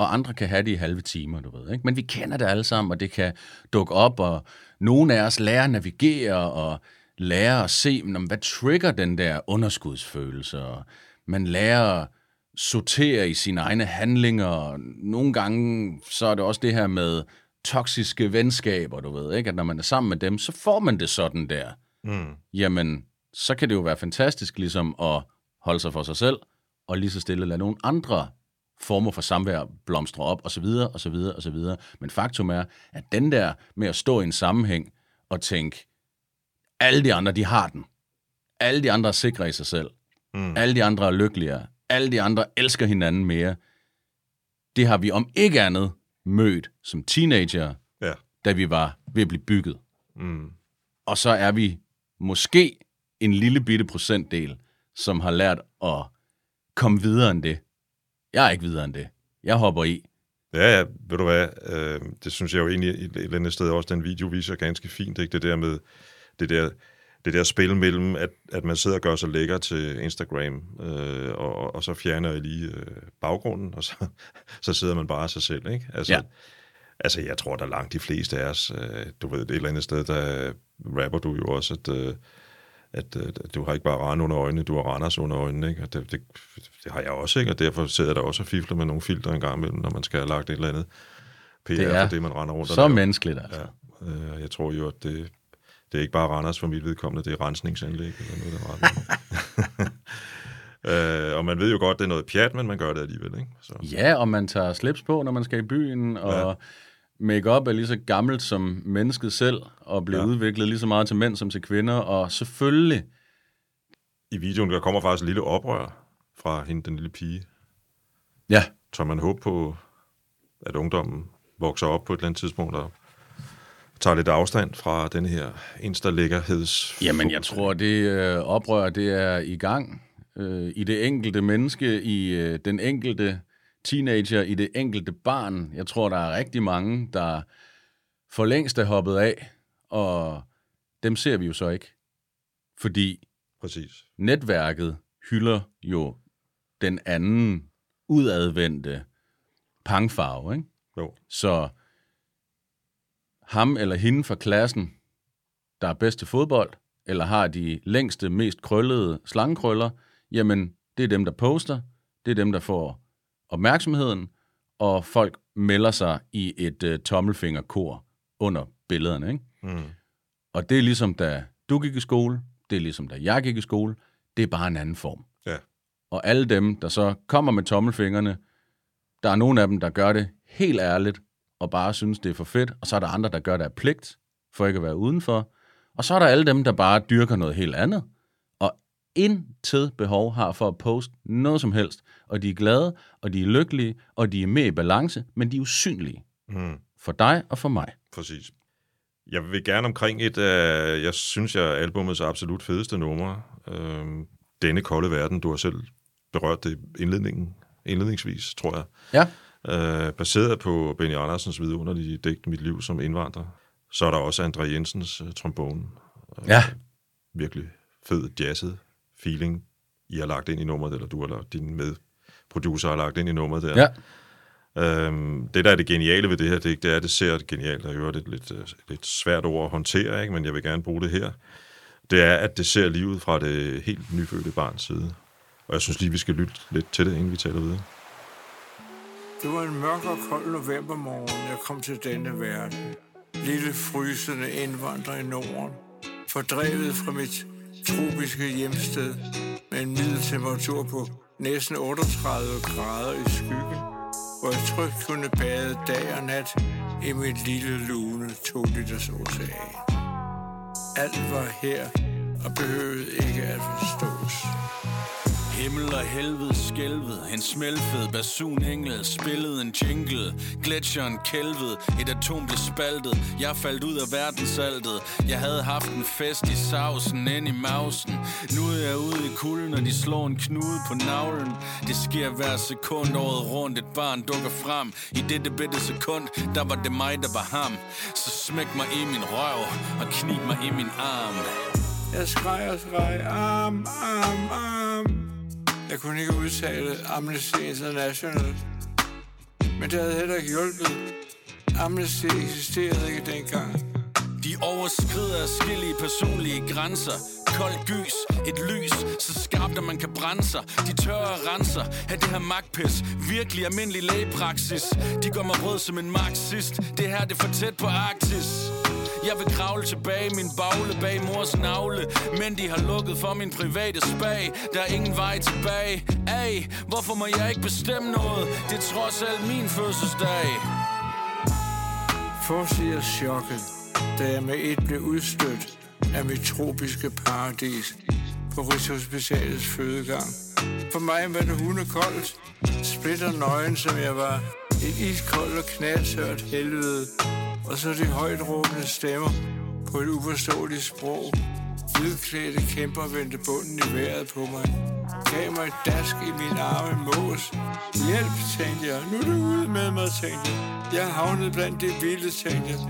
Og andre kan have det i halve timer, du ved. Ikke? Men vi kender det alle sammen, og det kan dukke op, og nogle af os lærer at navigere, og lærer at se, men, hvad trigger den der underskudsfølelse, og man lærer at sortere i sine egne handlinger, og nogle gange så er det også det her med toksiske venskaber, du ved, ikke? at når man er sammen med dem, så får man det sådan der mm. jamen, så kan det jo være fantastisk ligesom at holde sig for sig selv, og lige så stille lade nogle andre former for samvær blomstre op, og så videre, og så videre, og så videre. Men faktum er, at den der med at stå i en sammenhæng og tænke, alle de andre, de har den. Alle de andre er sikre i sig selv. Mm. Alle de andre er lykkeligere. Alle de andre elsker hinanden mere. Det har vi om ikke andet mødt som teenager, ja. da vi var ved at blive bygget Mm. og så er vi måske en lille bitte procentdel, som har lært at komme videre end det. Jeg er ikke videre end det. Jeg hopper i. Ja, ja, ved du hvad, øh, det synes jeg jo egentlig et, eller andet sted også, den video viser ganske fint, ikke? Det der med, det der, det der spil mellem, at, at man sidder og gør sig lækker til Instagram, øh, og, og så fjerner jeg lige øh, baggrunden, og så, (laughs) så sidder man bare af sig selv, ikke? Altså, Ja. altså, jeg tror, der langt de fleste af os, øh, du ved, et eller andet sted, der rapper du jo også, at, øh, at øh, du har ikke bare Rand under øjnene, du har Randers under øjnene, ikke? Og det, det, det har jeg også, ikke? Og derfor sidder jeg der også og fifler med nogle filtre en gang imellem, når man skal have lagt et eller andet PR Det er for det, man render rundt Så menneskeligt, altså. Ja, øh, jeg tror jo, at det, det er ikke bare Randers for mit vedkommende, det er rensningsanlæg eller noget, der retning. (laughs) øh, og man ved jo godt, det er noget pjat, men man gør det alligevel, ikke? Så, Ja, og man tager slips på, når man skal i byen, og ja. Make-up er lige så gammelt som mennesket selv, og bliver ja. Udviklet lige så meget til mænd som til kvinder, og selvfølgelig, I videoen, der kommer faktisk et lille oprør fra hende, den lille pige. ja, Tør man håbe på, at ungdommen vokser op på et eller andet tidspunkt og tager lidt afstand fra den her insta-lækkerheds... Jamen, jeg tror, det øh, oprør, det er i gang øh, i det enkelte menneske, i øh, den enkelte teenager, i det enkelte barn. Jeg tror, der er rigtig mange, der for længst er hoppet af, og dem ser vi jo så ikke. Fordi Præcis. netværket hylder jo den anden udadvendte pangfarve, ikke? Jo. Så ham eller hende fra klassen, der er bedst til fodbold, eller har de længste, mest krøllede slangekrøller, jamen, det er dem, der poster, det er dem, der får opmærksomheden, og folk melder sig i et uh, tommelfingerkor under billederne, ikke? Mm. Og det er ligesom, da du gik i skole, det er ligesom, da jeg gik i skole, det er bare en anden form. Ja. Og alle dem, der så kommer med tommelfingrene, der er nogle af dem, der gør det helt ærligt, og bare synes, det er for fedt, og så er der andre, der gør det af pligt, for ikke at være udenfor. Og så er der alle dem, der bare dyrker noget helt andet, intet behov har for at poste noget som helst. Og de er glade, og de er lykkelige, og de er med i balance, men de er usynlige. Mm. For dig og for mig. Præcis. Jeg vil gerne omkring et af, jeg synes, jeg albumets absolut fedeste numre. Øhm, denne kolde verden. Du har selv berørt det indledningen, indledningsvis, tror jeg. Ja. Øh, baseret på Benny Andersens vidunderlige digt Mit liv som indvandrer. Så er der også André Jensens uh, trombone. Ja. Virkelig fed jazzet feeling, I har lagt ind i nummeret, eller du eller din medproducer har lagt ind i nummeret der. Ja. Øhm, det, der er det geniale ved det her digt, det er, at det ser genialt, og det er et lidt, øh, lidt svært ord at håndtere, ikke? men jeg vil gerne bruge det her. Det er, at det ser livet fra det helt nyfødte barns side. Og jeg synes lige, vi skal lytte lidt til det, inden vi taler videre. Det var en mørk og kold novembermorgen, jeg kom til denne verden. Lille frysende indvandrer i Norden. Fordrevet fra mit tropiske hjemsted med en middeltemperatur på næsten 38 grader i skyggen, hvor jeg trygt kunne bade dag og nat i mit lille lune 2 liters ocean. Alt var her og behøvede ikke at forstås. Himmel og helvede skælvet En smelfed basunengel Spillede en jingle. Gletsjeren kælvede Et atom blev spaltet. Jeg faldt ud af verdensaltet Jeg havde haft en fest i sausen Ind i mausen. Nu er jeg ude i kulden Og de slår en knude på navlen. Det sker hver sekund året rundt Et barn dukker frem. I dette bitte sekund Der var det mig der var ham. Så smæk mig i min røv Og knib mig i min arm. Jeg skreg og skreg, arm, arm, arm. Jeg kunne ikke udtale Amnesty International. Men det havde heller ikke hjulpet. Amnesty eksisterede ikke dengang. De overskrider skille personlige grænser Kold gys, et lys, så skarpt at man kan brænde sig De tørre renser af det her magtpis Virkelig almindelig lægepraksis De gør mig rød som en marxist Det her det er for tæt på Arktis jeg vil kravle tilbage min bagle bag mors navle Men de har lukket for min private spag Der er ingen vej tilbage Ay, hvorfor må jeg ikke bestemme noget? Det er trods alt min fødselsdag Forsiger chokket, da jeg med et blev udstødt af mit tropiske paradis på Rigshospitalets fødegang. For mig var det hundekoldt, splitter nøgen, som jeg var. Et iskoldt og knaldtørt helvede. Og så de højt råbende stemmer på et uforståeligt sprog. Hvidklædte kæmper vendte bunden i vejret på mig. Gav mig et dask i min arme mås. Hjælp, tænkte jeg. Nu er du ude med mig, tænkte jeg. Jeg havnede blandt de vilde, tænkte jeg.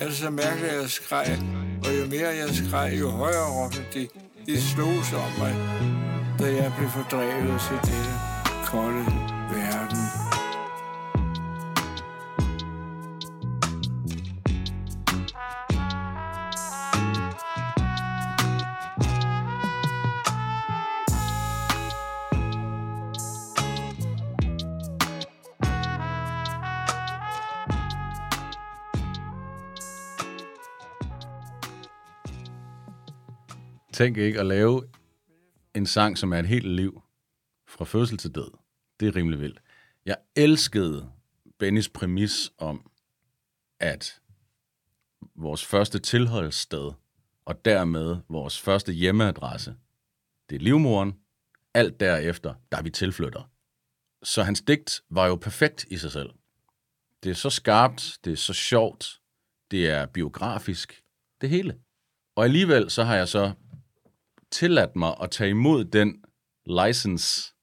Altså mærkeligt, at jeg skreg. Og jo mere jeg skreg, jo højere råbte de. De slog sig om mig, da jeg blev fordrevet til denne kolde verden. Tænk ikke at lave en sang, som er et helt liv, fra fødsel til død. Det er rimelig vildt. Jeg elskede Bennys præmis om, at vores første tilholdssted, og dermed vores første hjemmeadresse, det er livmoren. Alt derefter, der er vi tilflytter. Så hans digt var jo perfekt i sig selv. Det er så skarpt, det er så sjovt, det er biografisk, det hele. Og alligevel så har jeg så tilladt mig at tage imod den license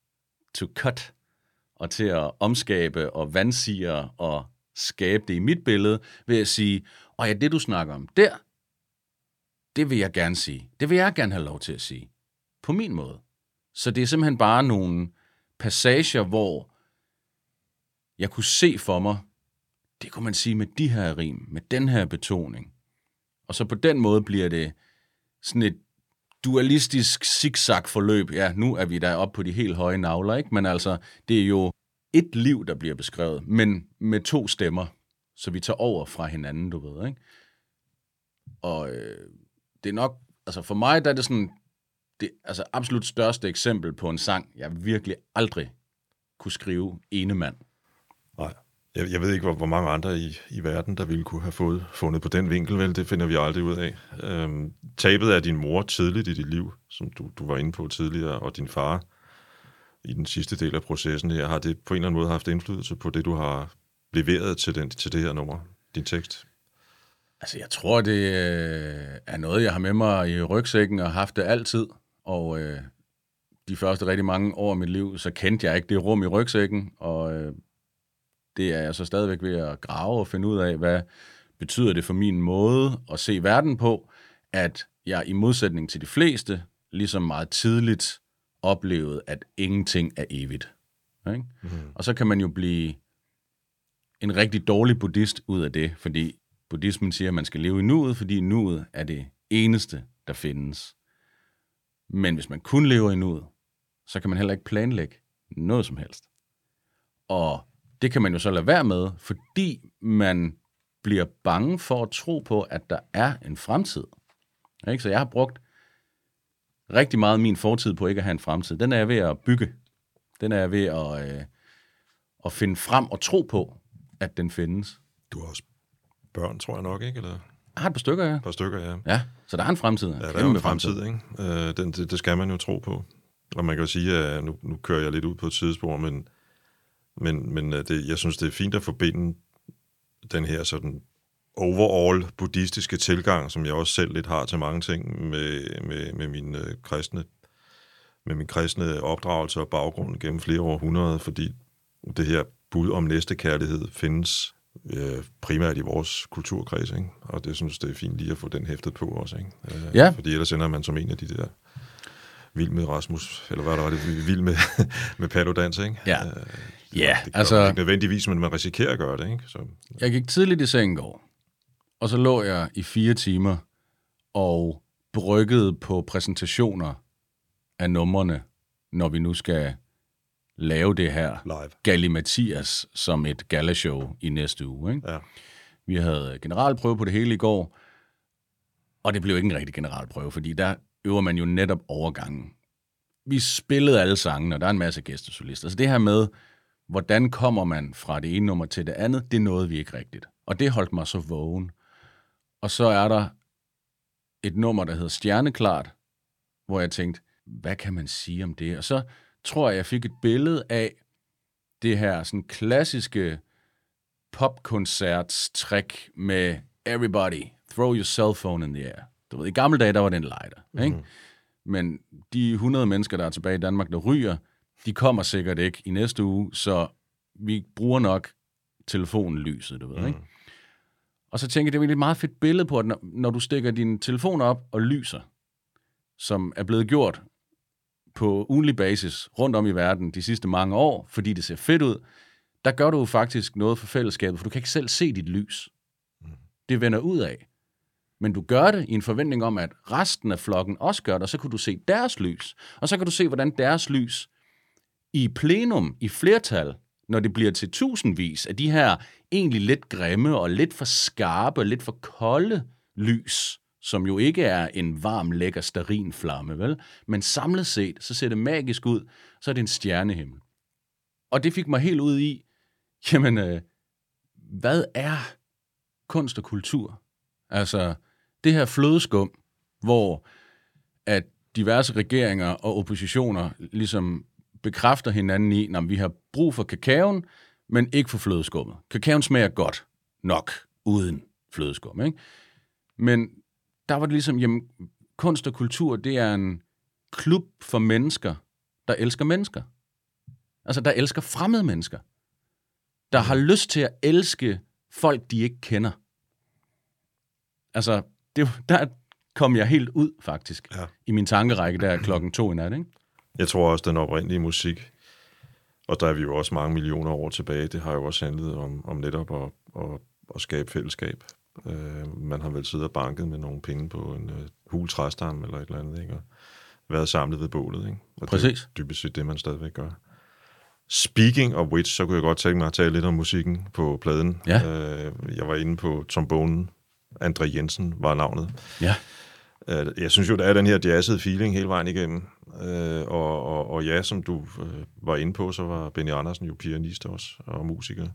to cut, og til at omskabe og vandsige og skabe det i mit billede, ved at sige, og ja, det du snakker om der, det vil jeg gerne sige. Det vil jeg gerne have lov til at sige. På min måde. Så det er simpelthen bare nogle passager, hvor jeg kunne se for mig, det kunne man sige med de her rim, med den her betoning. Og så på den måde bliver det sådan et dualistisk zigzag forløb. Ja, nu er vi der oppe på de helt høje navler, ikke? Men altså, det er jo et liv, der bliver beskrevet, men med to stemmer, så vi tager over fra hinanden, du ved, ikke? Og øh, det er nok, altså for mig, der er det sådan, det altså absolut største eksempel på en sang, jeg virkelig aldrig kunne skrive ene mand. Jeg, jeg ved ikke, hvor, hvor mange andre i, i verden, der ville kunne have fået, fundet på den vinkel, vel? Det finder vi aldrig ud af. Øhm, tabet af din mor tidligt i dit liv, som du, du var inde på tidligere, og din far i den sidste del af processen her, har det på en eller anden måde haft indflydelse på det, du har leveret til, den, til det her nummer, din tekst? Altså, jeg tror, det øh, er noget, jeg har med mig i rygsækken og haft det altid. Og øh, de første rigtig mange år af mit liv, så kendte jeg ikke det rum i rygsækken, og øh, det er jeg så stadigvæk ved at grave og finde ud af, hvad betyder det for min måde at se verden på, at jeg i modsætning til de fleste, ligesom meget tidligt oplevede, at ingenting er evigt. Ikke? Mm. Og så kan man jo blive en rigtig dårlig buddhist ud af det, fordi buddhismen siger, at man skal leve i nuet, fordi nuet er det eneste, der findes. Men hvis man kun lever i nuet, så kan man heller ikke planlægge noget som helst. Og det kan man jo så lade være med, fordi man bliver bange for at tro på, at der er en fremtid. Ikke? Så jeg har brugt rigtig meget af min fortid på ikke at have en fremtid. Den er jeg ved at bygge. Den er jeg ved at, øh, at finde frem og tro på, at den findes. Du har også børn, tror jeg nok, ikke? Eller Jeg har et par stykker, ja. et par stykker, ja. Ja, så der er en fremtid. Ja, der er en fremtid, ikke? Øh, den, det, det skal man jo tro på. Og man kan jo sige, at nu, nu kører jeg lidt ud på et sidespor, men, men, men øh, det, jeg synes, det er fint at forbinde den her sådan overall buddhistiske tilgang, som jeg også selv lidt har til mange ting med, med, med min øh, kristne med min kristne opdragelse og baggrund gennem flere århundreder, fordi det her bud om næstekærlighed findes øh, primært i vores kulturkreds, ikke? og det synes det er fint lige at få den hæftet på også, ikke? Øh, Ja. Fordi ellers ender man som en af de der vild med Rasmus, eller hvad der var det, vild med, (laughs) med Paludans, ikke? Ja. Øh, Ja, det altså- man ikke nødvendigvis, men man risikerer at gøre det, ikke? Så, Jeg gik tidligt i seng i går, og så lå jeg i fire timer og bryggede på præsentationer af numrene, når vi nu skal lave det her live. Galli Mathias som et galashow i næste uge. Ikke? Ja. Vi havde generalprøve på det hele i går, og det blev ikke en rigtig generalprøve, fordi der øver man jo netop overgangen. Vi spillede alle sangene, og der er en masse gæstesolister. Så det her med, hvordan kommer man fra det ene nummer til det andet, det nåede vi ikke rigtigt. Og det holdt mig så vågen. Og så er der et nummer, der hedder Stjerneklart, hvor jeg tænkte, hvad kan man sige om det? Og så tror jeg, jeg fik et billede af det her sådan klassiske popkoncerts trick med everybody, throw your cell phone in the air. Du ved, i gamle dage, der var det en lighter, mm. ikke? Men de 100 mennesker, der er tilbage i Danmark, der ryger, de kommer sikkert ikke i næste uge, så vi bruger nok telefonlyset, du ved, mm. ikke? Og så tænker jeg, det er virkelig et meget fedt billede på, at når, når du stikker din telefon op og lyser, som er blevet gjort på ugenlig basis rundt om i verden de sidste mange år, fordi det ser fedt ud, der gør du faktisk noget for fællesskabet, for du kan ikke selv se dit lys. Det vender ud af. Men du gør det i en forventning om, at resten af flokken også gør det, og så kan du se deres lys. Og så kan du se, hvordan deres lys i plenum, i flertal, når det bliver til tusindvis af de her egentlig lidt grimme og lidt for skarpe og lidt for kolde lys, som jo ikke er en varm, lækker starinflamme, vel? Men samlet set, så ser det magisk ud, så er det en stjernehimmel. Og det fik mig helt ud i, jamen, øh, hvad er kunst og kultur? Altså, det her flødeskum, hvor at diverse regeringer og oppositioner ligesom bekræfter hinanden i, at vi har brug for kakaoen, men ikke for flødeskummet. Kakaoen smager godt nok uden flødeskum, ikke? Men der var det ligesom, jamen, kunst og kultur, det er en klub for mennesker, der elsker mennesker. Altså, der elsker fremmede mennesker. Der har lyst til at elske folk, de ikke kender. Altså, det, der kom jeg helt ud, faktisk, Ja. i min tankerække der klokken to i nat, ikke? Jeg tror også, den oprindelige musik, og der er vi jo også mange millioner år tilbage, det har jo også handlet om, om netop at, at, at skabe fællesskab. Øh, man har vel siddet og banket med nogle penge på en øh, hul træstamme eller et eller andet, ikke? og været samlet ved bålet. Ikke? Og det er Præcis. dybest set det, man stadigvæk gør. Speaking of which, så kunne jeg godt tænke mig at tale lidt om musikken på pladen. Ja. Øh, jeg var inde på trombonen. André Jensen var navnet. Ja. Øh, Jeg synes jo, der er den her jazzede feeling hele vejen igennem. Øh, og, og, og ja, som du øh, var inde på, så var Benny Andersen jo pianist også, og musiker.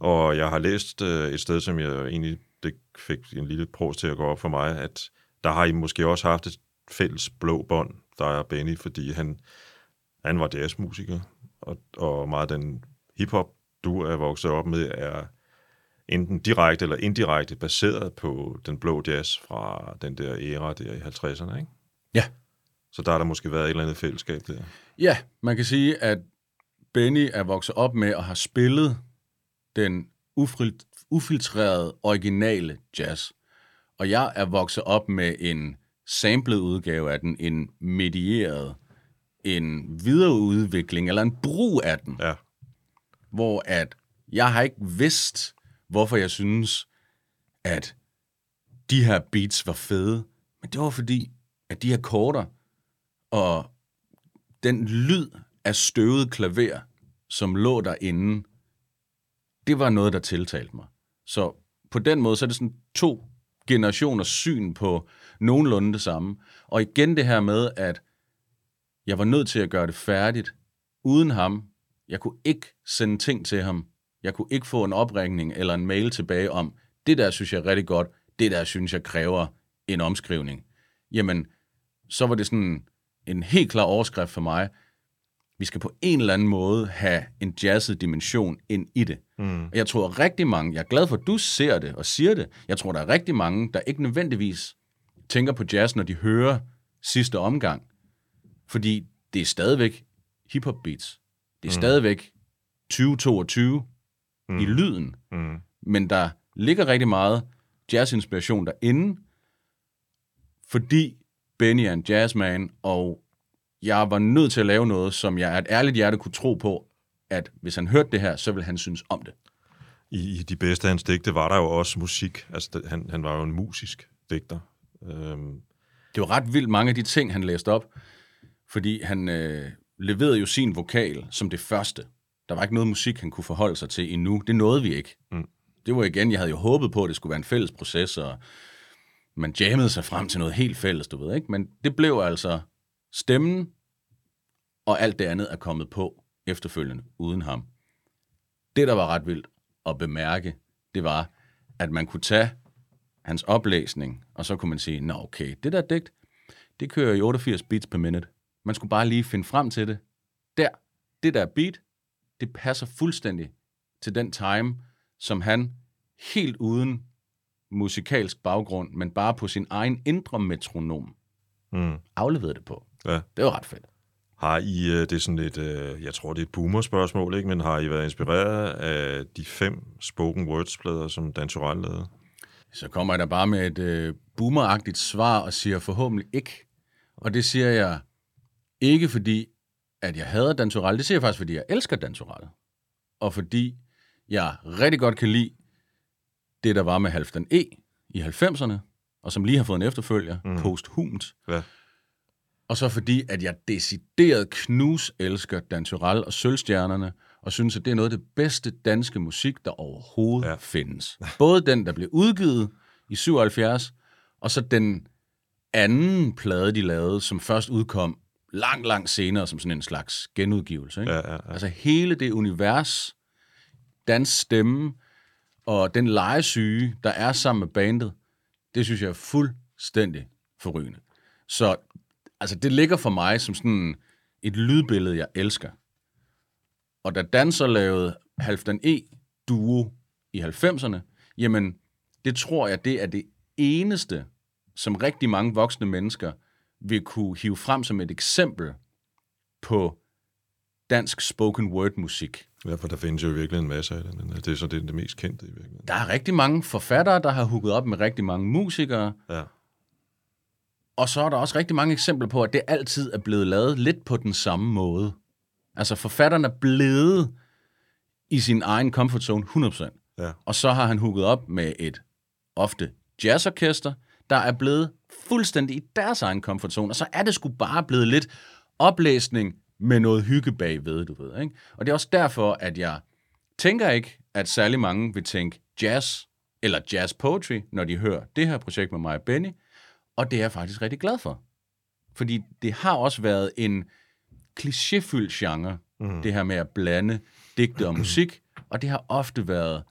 Og jeg har læst øh, et sted, som jeg egentlig det fik en lille pros til at gå op for mig, at der har I måske også haft et fælles blå bånd, der er Benny, fordi han, han var jazzmusiker, og, og meget den hiphop, du er vokset op med, er enten direkte eller indirekte baseret på den blå jazz fra den der æra der i 50'erne, ikke? Ja. Så der har der måske været et eller andet fællesskab der. Ja, man kan sige, at Benny er vokset op med at have spillet den ufil- ufiltrerede, originale jazz. Og jeg er vokset op med en samlet udgave af den, en medieret, en videreudvikling, eller en brug af den, Ja, hvor at jeg har ikke vidst, hvorfor jeg synes, at de her beats var fede. Men det var fordi, at de her korter og den lyd af støvet klaver, som lå derinde, det var noget, der tiltalte mig. Så på den måde, så er det sådan to generationers syn på nogenlunde det samme. Og igen det her med, at jeg var nødt til at gøre det færdigt uden ham. Jeg kunne ikke sende ting til ham. Jeg kunne ikke få en opringning eller en mail tilbage om, det der synes jeg er rigtig godt, det der synes jeg kræver en omskrivning. Jamen, så var det sådan en helt klar overskrift for mig. Vi skal på en eller anden måde have en jazzet dimension ind i det. Mm. Og jeg tror rigtig mange, jeg er glad for, at du ser det og siger det, jeg tror, der er rigtig mange, der ikke nødvendigvis tænker på jazz, når de hører sidste omgang. Fordi det er stadigvæk hip-hop beats. Det er mm. stadigvæk 2022 mm. i lyden. mm. Men der ligger rigtig meget jazzinspiration derinde, fordi Benny er en jazzman, og jeg var nødt til at lave noget, som jeg af et ærligt hjerte kunne tro på, at hvis han hørte det her, så ville han synes om det. I, I de bedste af hans digte var der jo også musik. Altså, han, han var jo en musisk digter. Øhm, Det var ret vildt mange af de ting, han læste op, fordi han øh, leverede jo sin vokal som det første. Der var ikke noget musik, han kunne forholde sig til endnu. Det nåede vi ikke. Mm. Det var igen, jeg havde jo håbet på, at det skulle være en fælles proces, og man jammede sig frem til noget helt fælles, du ved ikke? Men det blev altså stemmen, og alt det andet er kommet på efterfølgende uden ham. Det, der var ret vildt at bemærke, det var, at man kunne tage hans oplæsning, og så kunne man sige, nå okay, det der digt, det kører i 88 beats per minute. Man skulle bare lige finde frem til det. Der, det der beat, det passer fuldstændig til den time, som han helt uden musikalsk baggrund, men bare på sin egen indre metronom, mm, afleverede det på. ja. Det var ret fedt. Har I, øh, det er sådan et, øh, jeg tror det er et boomer-spørgsmål, ikke? men har I været inspireret af de fem spoken words-plader, som Dan Turell lavede? Så kommer jeg da bare med et øh, boomeragtigt svar og siger forhåbentlig ikke. Og det siger jeg ikke fordi, at jeg hader Dan Turell. Det siger jeg faktisk, fordi jeg elsker Dan Turell. Og fordi jeg rigtig godt kan lide det, der var med Halfdan E. i 90'erne, og som lige har fået en efterfølger, mm. posthumt. Ja. Og så fordi, at jeg decideret knus elsker Dan Turell og Sølvstjernerne, og synes, at det er noget af det bedste danske musik, der overhovedet ja. findes. Både den, der blev udgivet i 77, og så den anden plade, de lavede, som først udkom langt, langt senere, som sådan en slags genudgivelse. Ikke? Ja, ja, ja. Altså hele det univers, dans stemme, og den legesyge, der er sammen med bandet, det synes jeg er fuldstændig forrygende. Så altså, det ligger for mig som sådan et lydbillede, jeg elsker. Og da Danser lavede Halfdan E duo i 90'erne, jamen, det tror jeg, det er det eneste, som rigtig mange voksne mennesker vil kunne hive frem som et eksempel på dansk spoken word musik. ja, for der findes jo virkelig en masse af det, men øh, det er så det, er det mest kendte i virkeligheden. Der er rigtig mange forfattere, der har hugget op med rigtig mange musikere, Ja. og så er der også rigtig mange eksempler på, at det altid er blevet lavet lidt på den samme måde. Altså forfatteren er blevet i sin egen comfort zone 100%. Ja. Og så har han hugget op med et ofte jazzorkester, der er blevet fuldstændig i deres egen comfort zone. Og så er det sgu bare blevet lidt oplæsning med noget hygge bagved, du ved. Ikke? Og det er også derfor, at jeg tænker ikke, at særlig mange vil tænke jazz eller jazz poetry, når de hører det her projekt med mig og Benny. Og det er jeg faktisk rigtig glad for. Fordi det har også været en klichéfyldt genre, mm. det her med at blande digte og musik, og det har ofte været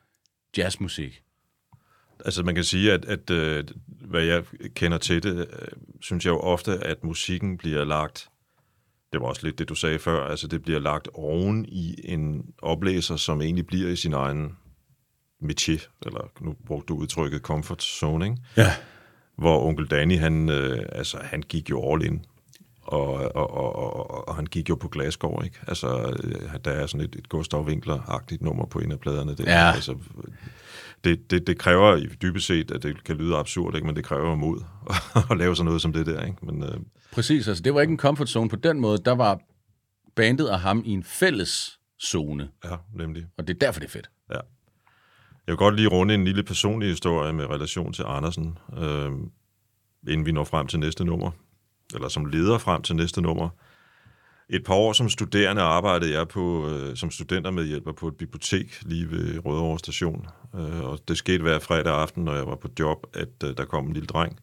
jazzmusik. Altså man kan sige, at, at øh, hvad jeg kender til det, øh, synes jeg jo ofte, at musikken bliver lagt, det var også lidt det, du sagde før, altså det bliver lagt oven i en oplæser, som egentlig bliver i sin egen métier, eller nu brugte du udtrykket comfort zone, ikke? Ja. hvor onkel Danny, han, øh, altså, han gik jo all in. Og, og, og, og, og han gik jo på Glasgow, ikke? Altså, øh, der er sådan et, et Gustav Winkler-agtigt nummer på en af pladerne. Det, Ja. Altså, det, det, det kræver dybest set, at det kan lyde absurd, ikke? men det kræver mod (laughs) at lave sådan noget som det der. Ikke? Men, øh, Præcis, altså det var ikke en comfort zone på den måde. Der var bandet og ham i en fælles zone, ja, nemlig. og det er derfor, det er fedt. Ja. Jeg vil godt lige runde en lille personlig historie med relation til Andersen, øh, inden vi når frem til næste nummer, eller som leder frem til næste nummer. Et par år som studerende arbejdede jeg på, øh, som studentermedhjælper på et bibliotek lige ved Rødovre station. Øh, og det skete hver fredag aften, når jeg var på job, at øh, der kom en lille dreng.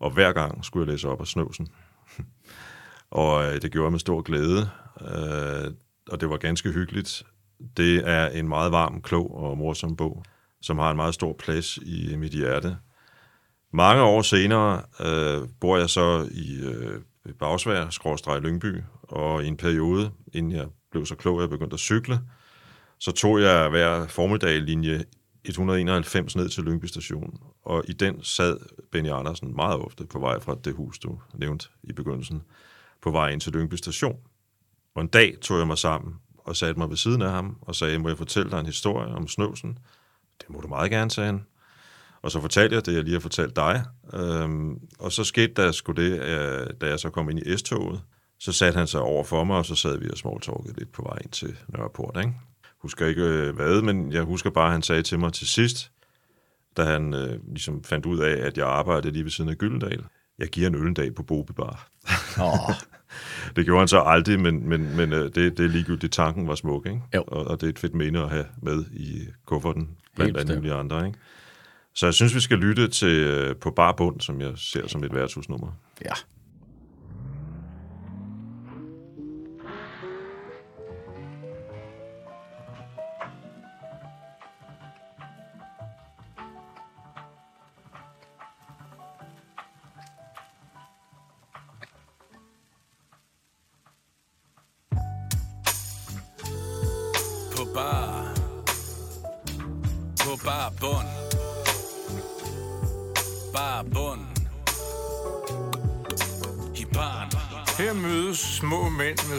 Og hver gang skulle jeg læse op af snøvsen. (laughs) og øh, det gjorde jeg med stor glæde. Øh, og det var ganske hyggeligt. Det er en meget varm, klog og morsom bog, som har en meget stor plads i mit hjerte. Mange år senere øh, bor jeg så i øh, Bagsvær, Skråstrej Lyngby, og i en periode, inden jeg blev så klog, at jeg begyndte at cykle, så tog jeg hver formiddag linje 191 ned til Lyngby station, og i den sad Benny Andersen meget ofte på vej fra det hus, du nævnte i begyndelsen, på vej ind til Lyngby station. Og en dag tog jeg mig sammen og satte mig ved siden af ham og sagde, må jeg fortælle dig en historie om snøvsen? Det må du meget gerne, sagde han. Og så fortalte jeg det, jeg lige har fortalt dig. Øhm, og så skete der sgu det, øh, da jeg så kom ind i S-toget, så satte han sig over for mig, og så sad vi og smalltalkede lidt på vej ind til Nørreport. Ikke? Husker ikke øh, hvad, men jeg husker bare, at han sagde til mig til sidst, da han øh, ligesom fandt ud af, at jeg arbejdede lige ved siden af Gyldendal. Jeg giver en øl en dag på Bobe Bar. Åh, (laughs) Det gjorde han så aldrig, men, men, men øh, det, det er ligegyldigt. Tanken var smuk, ikke? Jo. Og, og det er et fedt minde at have med i kufferten, blandt bestemt. mulige andre, ikke? Så jeg synes, vi skal lytte til øh, På Bar Bund, som jeg ser som et værtshusnummer. ja.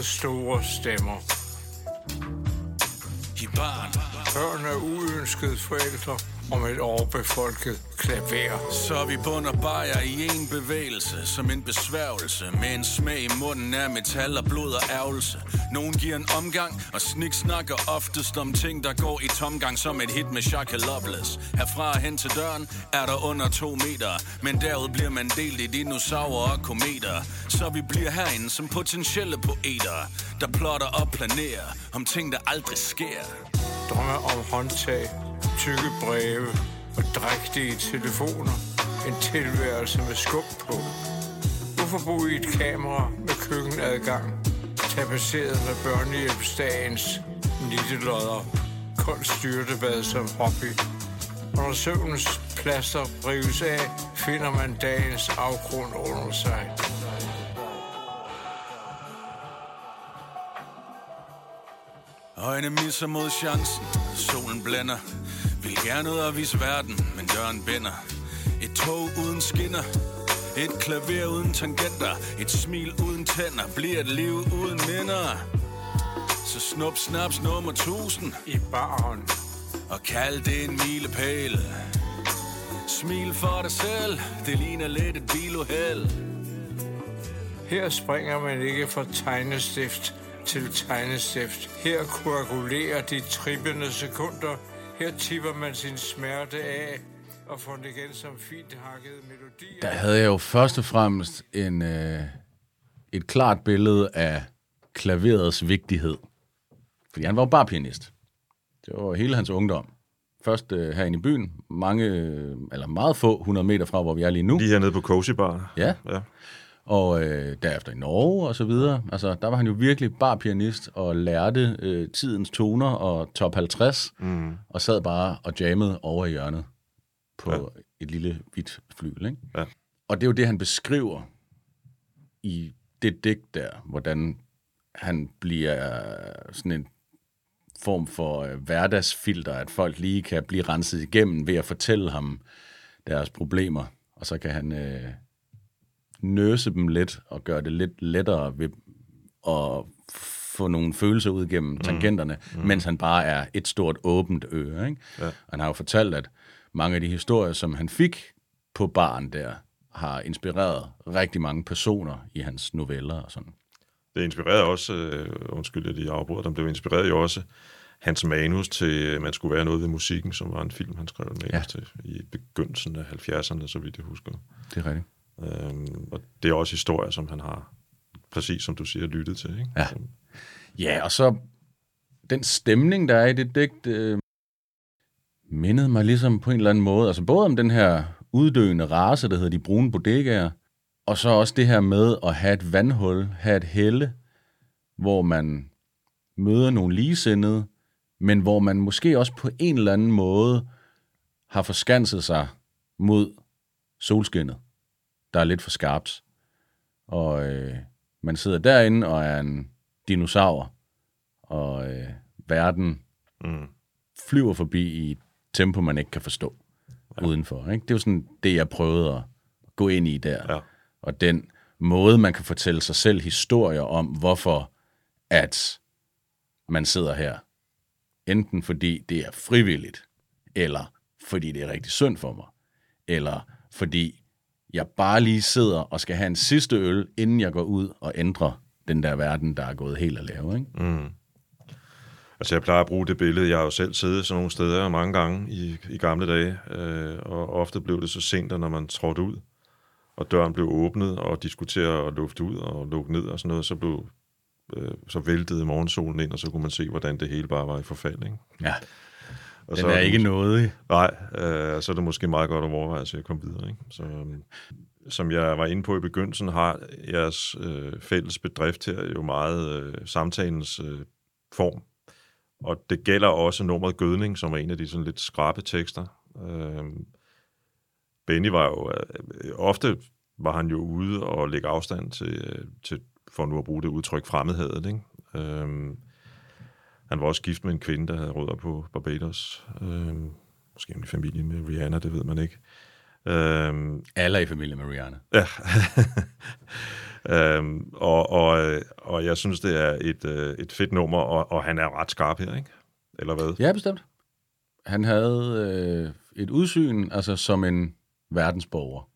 Store stemmer. I barn Børn af uønskede forældre om et overbefolket klaver. Så vi bund og bajer i en bevægelse Som en besværgelse. Med en smag i munden af metal og blod og ærgelse. Nogen giver en omgang Og snik snakker oftest om ting der går i tomgang Som et hit med Shaka Loveless. Herfra og hen til døren er der under to meter Men derud bliver man delt i dinosaurer og kometer. Så vi bliver herinde som potentielle poeter Der plotter og planerer Om ting der aldrig sker. Drømmer om håndtag, tykke breve og drægtige telefoner. En tilværelse med skub på. Hvorfor bo i et kamera med køkkenadgang? Tapetseret med børnehjælpsdagens nittelodder. Koldt styrtebad som hobby. Og når søvnens plaster rives af, finder man dagens afgrund under sig. Øjne misser mod chancen, solen blænder Vil gerne ud og vise verden, men døren binder Et tog uden skinner. Et klaver uden tangenter. Et smil uden tænder. Bliver et liv uden minder. Så snup snaps nummer 1000 I baren. Og kald det en milepæl. Smil for dig selv. Det ligner lidt et biluheld. Her springer man ikke fra tegnestift til tegnestift. Her koagulerer de trippende sekunder. Her tipper man sin smerte af og får den igen som fint hakket melodier. Der havde jeg jo først og fremmest en, øh, et klart billede af klaverets vigtighed. Fordi han var jo bare pianist. Det var hele hans ungdom. Først øh, herinde i byen, mange, øh, eller meget få 100 meter fra, hvor vi er lige nu. Lige hernede på Cozy Bar. Ja. ja. Og øh, derefter i Norge og så videre. Altså, der var han jo virkelig bare pianist og lærte øh, tidens toner og top 50. Mm. Og sad bare og jammede over i hjørnet på ja. et lille hvidt flyl. Ikke? Ja. Og det er jo det, han beskriver i det digt der, hvordan han bliver sådan en form for øh, hverdagsfilter, at folk lige kan blive renset igennem ved at fortælle ham deres problemer, og så kan han øh, nøse dem lidt og gøre det lidt lettere ved at få nogle følelser ud gennem tangenterne, mm. mens han bare er et stort åbent øre. Ikke? Ja. Han har jo fortalt, at mange af de historier, som han fik på barn der, har inspireret rigtig mange personer i hans noveller og sådan. Det inspirerede også, øh, undskyld, at de afbryder dem, det inspirerede jo også hans manus til, at man skulle være noget ved musikken, som var en film, han skrev manus ja. til i begyndelsen af 70'erne, så vidt jeg husker. Det er rigtigt. Øhm, og det er også historier, som han har, præcis som du siger, lyttet til. Ikke? Ja. Ja, og så den stemning, der er i det digt, øh, mindede mig ligesom på en eller anden måde, altså både om den her uddøende race, der hedder de brune bodegaer, og så også det her med at have et vandhul, have et helle, hvor man møder nogle ligesindede, men hvor man måske også på en eller anden måde har forskanset sig mod solskinnet, der er lidt for skarpt. Og øh, man sidder derinde og er en dinosaur, og øh, verden mm. flyver forbi i et tempo, man ikke kan forstå ja. udenfor. Ikke? Det er jo sådan det, jeg prøvede at gå ind i der. Ja. Og den måde, man kan fortælle sig selv historier om, hvorfor at man sidder her. Enten fordi det er frivilligt, eller fordi det er rigtig synd for mig, eller fordi jeg bare lige sidder og skal have en sidste øl, inden jeg går ud og ændrer den der verden, der er gået helt at lave. Ikke? Mm. Altså jeg plejer at bruge det billede, jeg har jo selv siddet sådan nogle steder mange gange i, i gamle dage, øh, og ofte blev det så sent, når man trådte ud, og døren blev åbnet, og diskuterede og lufte ud og lukke ned og sådan noget, så blev øh, så væltede morgensolen ind, og så kunne man se, hvordan det hele bare var i forfald. Ikke? Ja, og den så er, er ikke noget. Nej, øh, så er det måske meget godt at overveje at komme videre. Ikke? Så, øh, som jeg var inde på i begyndelsen, har jeres øh, fælles bedrift her jo meget øh, samtalens øh, form. Og det gælder også nummeret Gødning, som er en af de sådan lidt skrabe tekster. Øh, Benny var jo, øh, ofte var han jo ude og lægge afstand til, øh, til for nu at bruge det udtryk, fremmedhadet. Ikke? Øh, han var også gift med en kvinde, der havde rødder på Barbados. Øh, måske i familie med Rihanna, det ved man ikke. Øhm, Alle er i familie med Rihanna. Ja. (laughs) øhm, og, og, og jeg synes, det er et, øh, et fedt nummer, og, og han er ret skarp her, ikke? Eller hvad? Ja, bestemt. Han havde øh, et udsyn, altså som en verdensborger.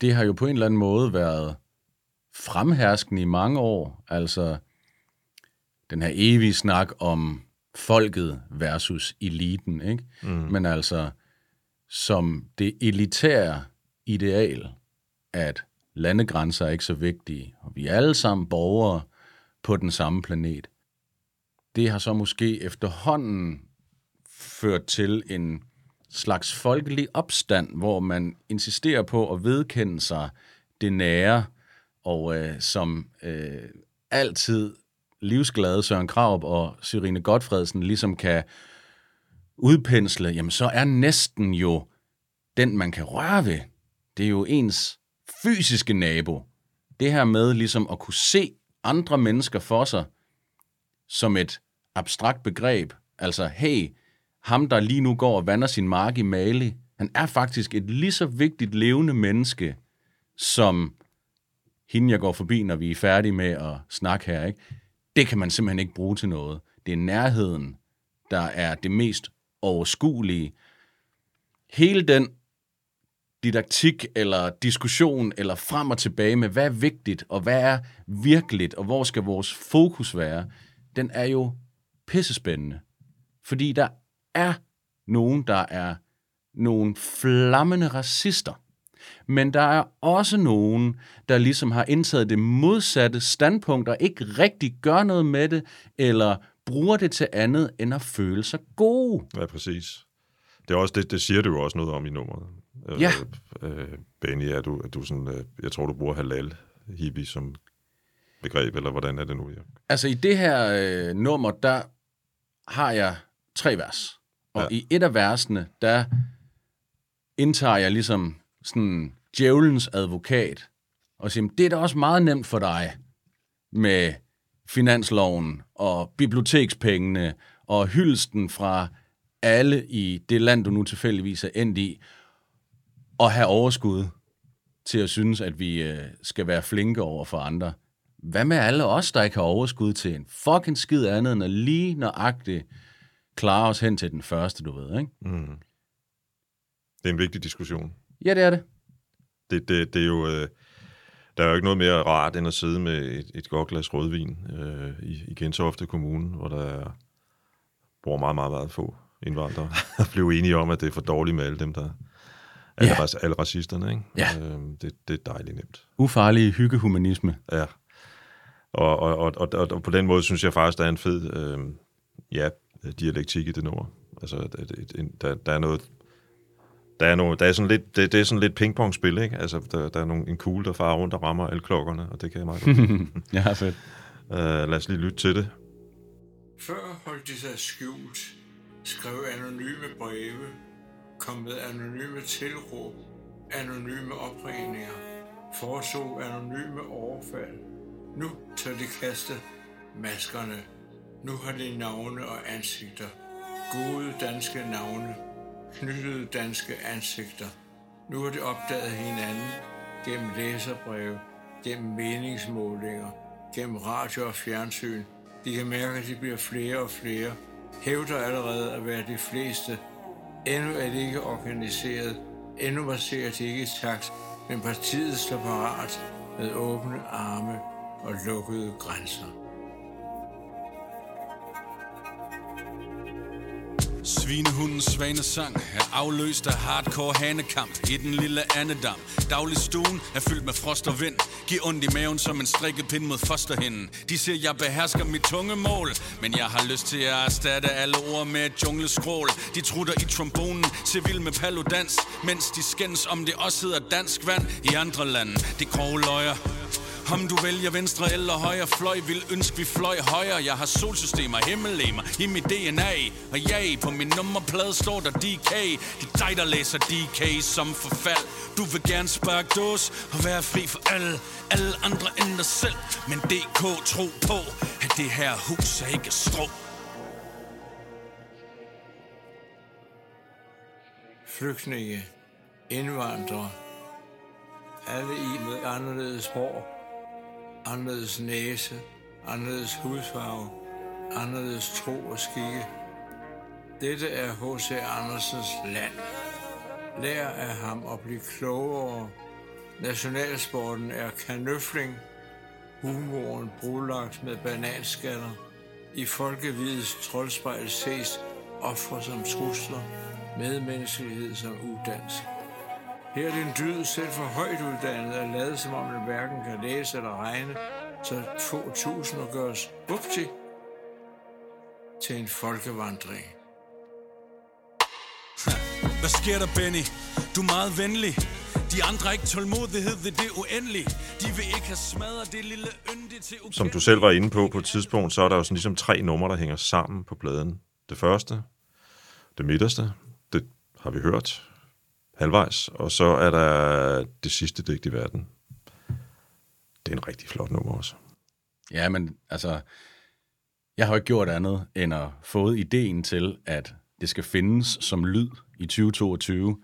Det har jo på en eller anden måde været fremherskende i mange år. Altså den her evige snak om folket versus eliten, ikke? Mm. Men altså som det elitære ideal, at landegrænser er ikke så vigtige, og vi er alle sammen borgere på den samme planet. Det har så måske efterhånden ført til en slags folkelig opstand, hvor man insisterer på at vedkende sig det nære, og øh, som øh, altid livsglade Søren Kraup og Cyrine Godfredsen ligesom kan udpensle, jamen så er næsten jo den, man kan røre ved. Det er jo ens fysiske nabo. Det her med ligesom at kunne se andre mennesker for sig som et abstrakt begreb. Altså, hey, ham der lige nu går og vander sin mark i Mali, han er faktisk et lige så vigtigt levende menneske, som hende, jeg går forbi, når vi er færdige med at snakke her. Ikke? Det kan man simpelthen ikke bruge til noget. Det er nærheden, der er det mest overskuelige. Hele den didaktik eller diskussion eller frem og tilbage med, hvad er vigtigt og hvad er virkeligt og hvor skal vores fokus være, den er jo pissespændende. Fordi der er nogen, der er nogle flammende racister. Men der er også nogen, der ligesom har indtaget det modsatte standpunkt og ikke rigtig gør noget med det, eller bruger det til andet end at føle sig gode. Ja, præcis. Det, er også, det, det siger du jo også noget om i nummeret. Ja. Øh, øh, Benny, er du, er du sådan, øh, jeg tror, du bruger halal hippie som begreb, eller hvordan er det nu? Ja? Altså i det her øh, nummer, der har jeg tre vers. Og ja. i et af versene, der indtager jeg ligesom sådan djævelens advokat, og siger, det er da også meget nemt for dig med finansloven og bibliotekspengene og hylsten fra alle i det land, du nu tilfældigvis er endt i, at have overskud til at synes, at vi øh, skal være flinke over for andre. Hvad med alle os, der ikke har overskud til en fucking skid andet, end at lige nøjagtigt klare os hen til den første, du ved, ikke? Mm. Det er en vigtig diskussion. Ja, det er det. Det, det, det er jo... Øh, der er jo ikke noget mere rart, end at sidde med et, et godt glas rødvin øh, i, i Gentofte Kommune, hvor der er, bor meget, meget, meget få indvandrere, (laughs) og blive enige om, at det er for dårligt med alle dem, der alle, Ja. alle racisterne. Ikke? Ja. Øh, det, det er dejligt nemt. Ufarlig hyggehumanisme. Ja. Og, og, og, og, og, på den måde synes jeg faktisk, der er en fed øh, ja, dialektik i det nummer. Altså, et, et, en, der, der er noget... Der er, noget, der er sådan lidt, det, det er sådan lidt pingpong-spil, ikke? Altså, der, der er nogle, en kugle, der farer rundt og rammer alle klokkerne, og det kan jeg meget godt. (laughs) (laughs) Ja, fedt. uh, lad os lige lytte til det. Før holdt de sig skjult, skrev anonyme breve, kom med anonyme tilråb, anonyme opringninger, foretog anonyme overfald. Nu tør de kaste maskerne. Nu har de navne og ansigter. Gode danske navne. Knyttede danske ansigter. Nu har de opdaget hinanden gennem læserbreve, gennem meningsmålinger, gennem radio og fjernsyn. De kan mærke, at de bliver flere og flere. Hævder allerede at være de fleste. Endnu er det ikke organiseret. Endnu marcherer de ikke i takt, men partiet står parat med åbne arme og lukkede grænser. Svinehundens svanesang er afløst af hardcore hanekamp i den lille andedam. Daglig stuen er fyldt med frost og vind. Giv ondt i maven som en strikkepind mod fosterhinden. De siger, jeg behersker mit tungemål, men jeg har lyst til at erstatte alle ord med et jungleskrål. De trutter i trombonen, civil med paludans, mens de skændes om det også hedder dansk vand i andre lande. Det grove løjer. Om du vælger venstre eller højre fløj, vil ønske vi fløj højere. Jeg har solsystemer, himmellemer i mit DNA. Og ja, på min nummerplade står der DK. Det er dig, der læser DK som forfald. Du vil gerne sparke dås og være fri for alle, alle andre end dig selv. Men DK tro på, at det her hus er ikke strå. Flygtninge, indvandrere, alle i med anderledes sprog anderledes næse, anderledes hudfarve, anderledes tro og skikke. Dette er H.C. Andersens land. Lær af ham at blive klogere. Nationalsporten er kanøfling. Humoren brulagt med bananskaller. I folkevidets troldspejl ses ofre som trusler, medmenneskelighed som udansk. Her er det en dyd selv for højt uddannet at lade som om man hverken kan læse eller regne, så få tusinder gøres bupti til en folkevandring. (laughs) Hvad sker der, Benny? Du er meget venlig. De andre ikke tålmodighed ved det uendelige. De vil ikke have smadret det lille yndige til Som du selv var inde på på et tidspunkt, så er der jo sådan ligesom tre numre, der hænger sammen på pladen. Det første, det midterste, det har vi hørt halvvejs, og så er der det sidste digt i verden. Det er en rigtig flot nummer også. Ja, men altså, jeg har jo ikke gjort andet end at fået ideen til, at det skal findes som lyd i 2022,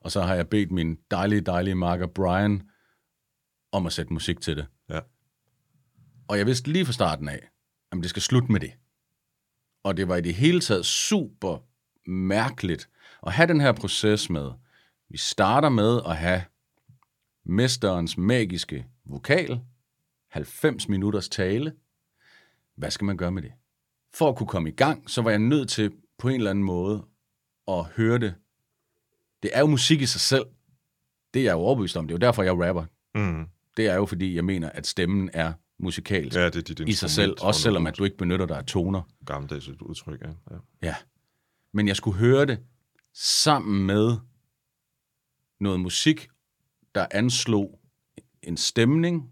og så har jeg bedt min dejlige, dejlige marker Brian om at sætte musik til det. Ja. Og jeg vidste lige fra starten af, at det skal slutte med det. Og det var i det hele taget super mærkeligt at have den her proces med. Vi starter med at have mesterens magiske vokal, 90 minutters tale. Hvad skal man gøre med det? For at kunne komme i gang, så var jeg nødt til på en eller anden måde at høre det. Det er jo musik i sig selv. Det er jeg jo overbevist om. Det er jo derfor, jeg rapper. Mm. Det er jo fordi, jeg mener, at stemmen er musikalsk Ja, det er dit i sig selv. Også og selvom at du ikke benytter dig af toner. Gammeldags udtryk, ja. ja. Ja. Men jeg skulle høre det sammen med noget musik, der anslog en stemning,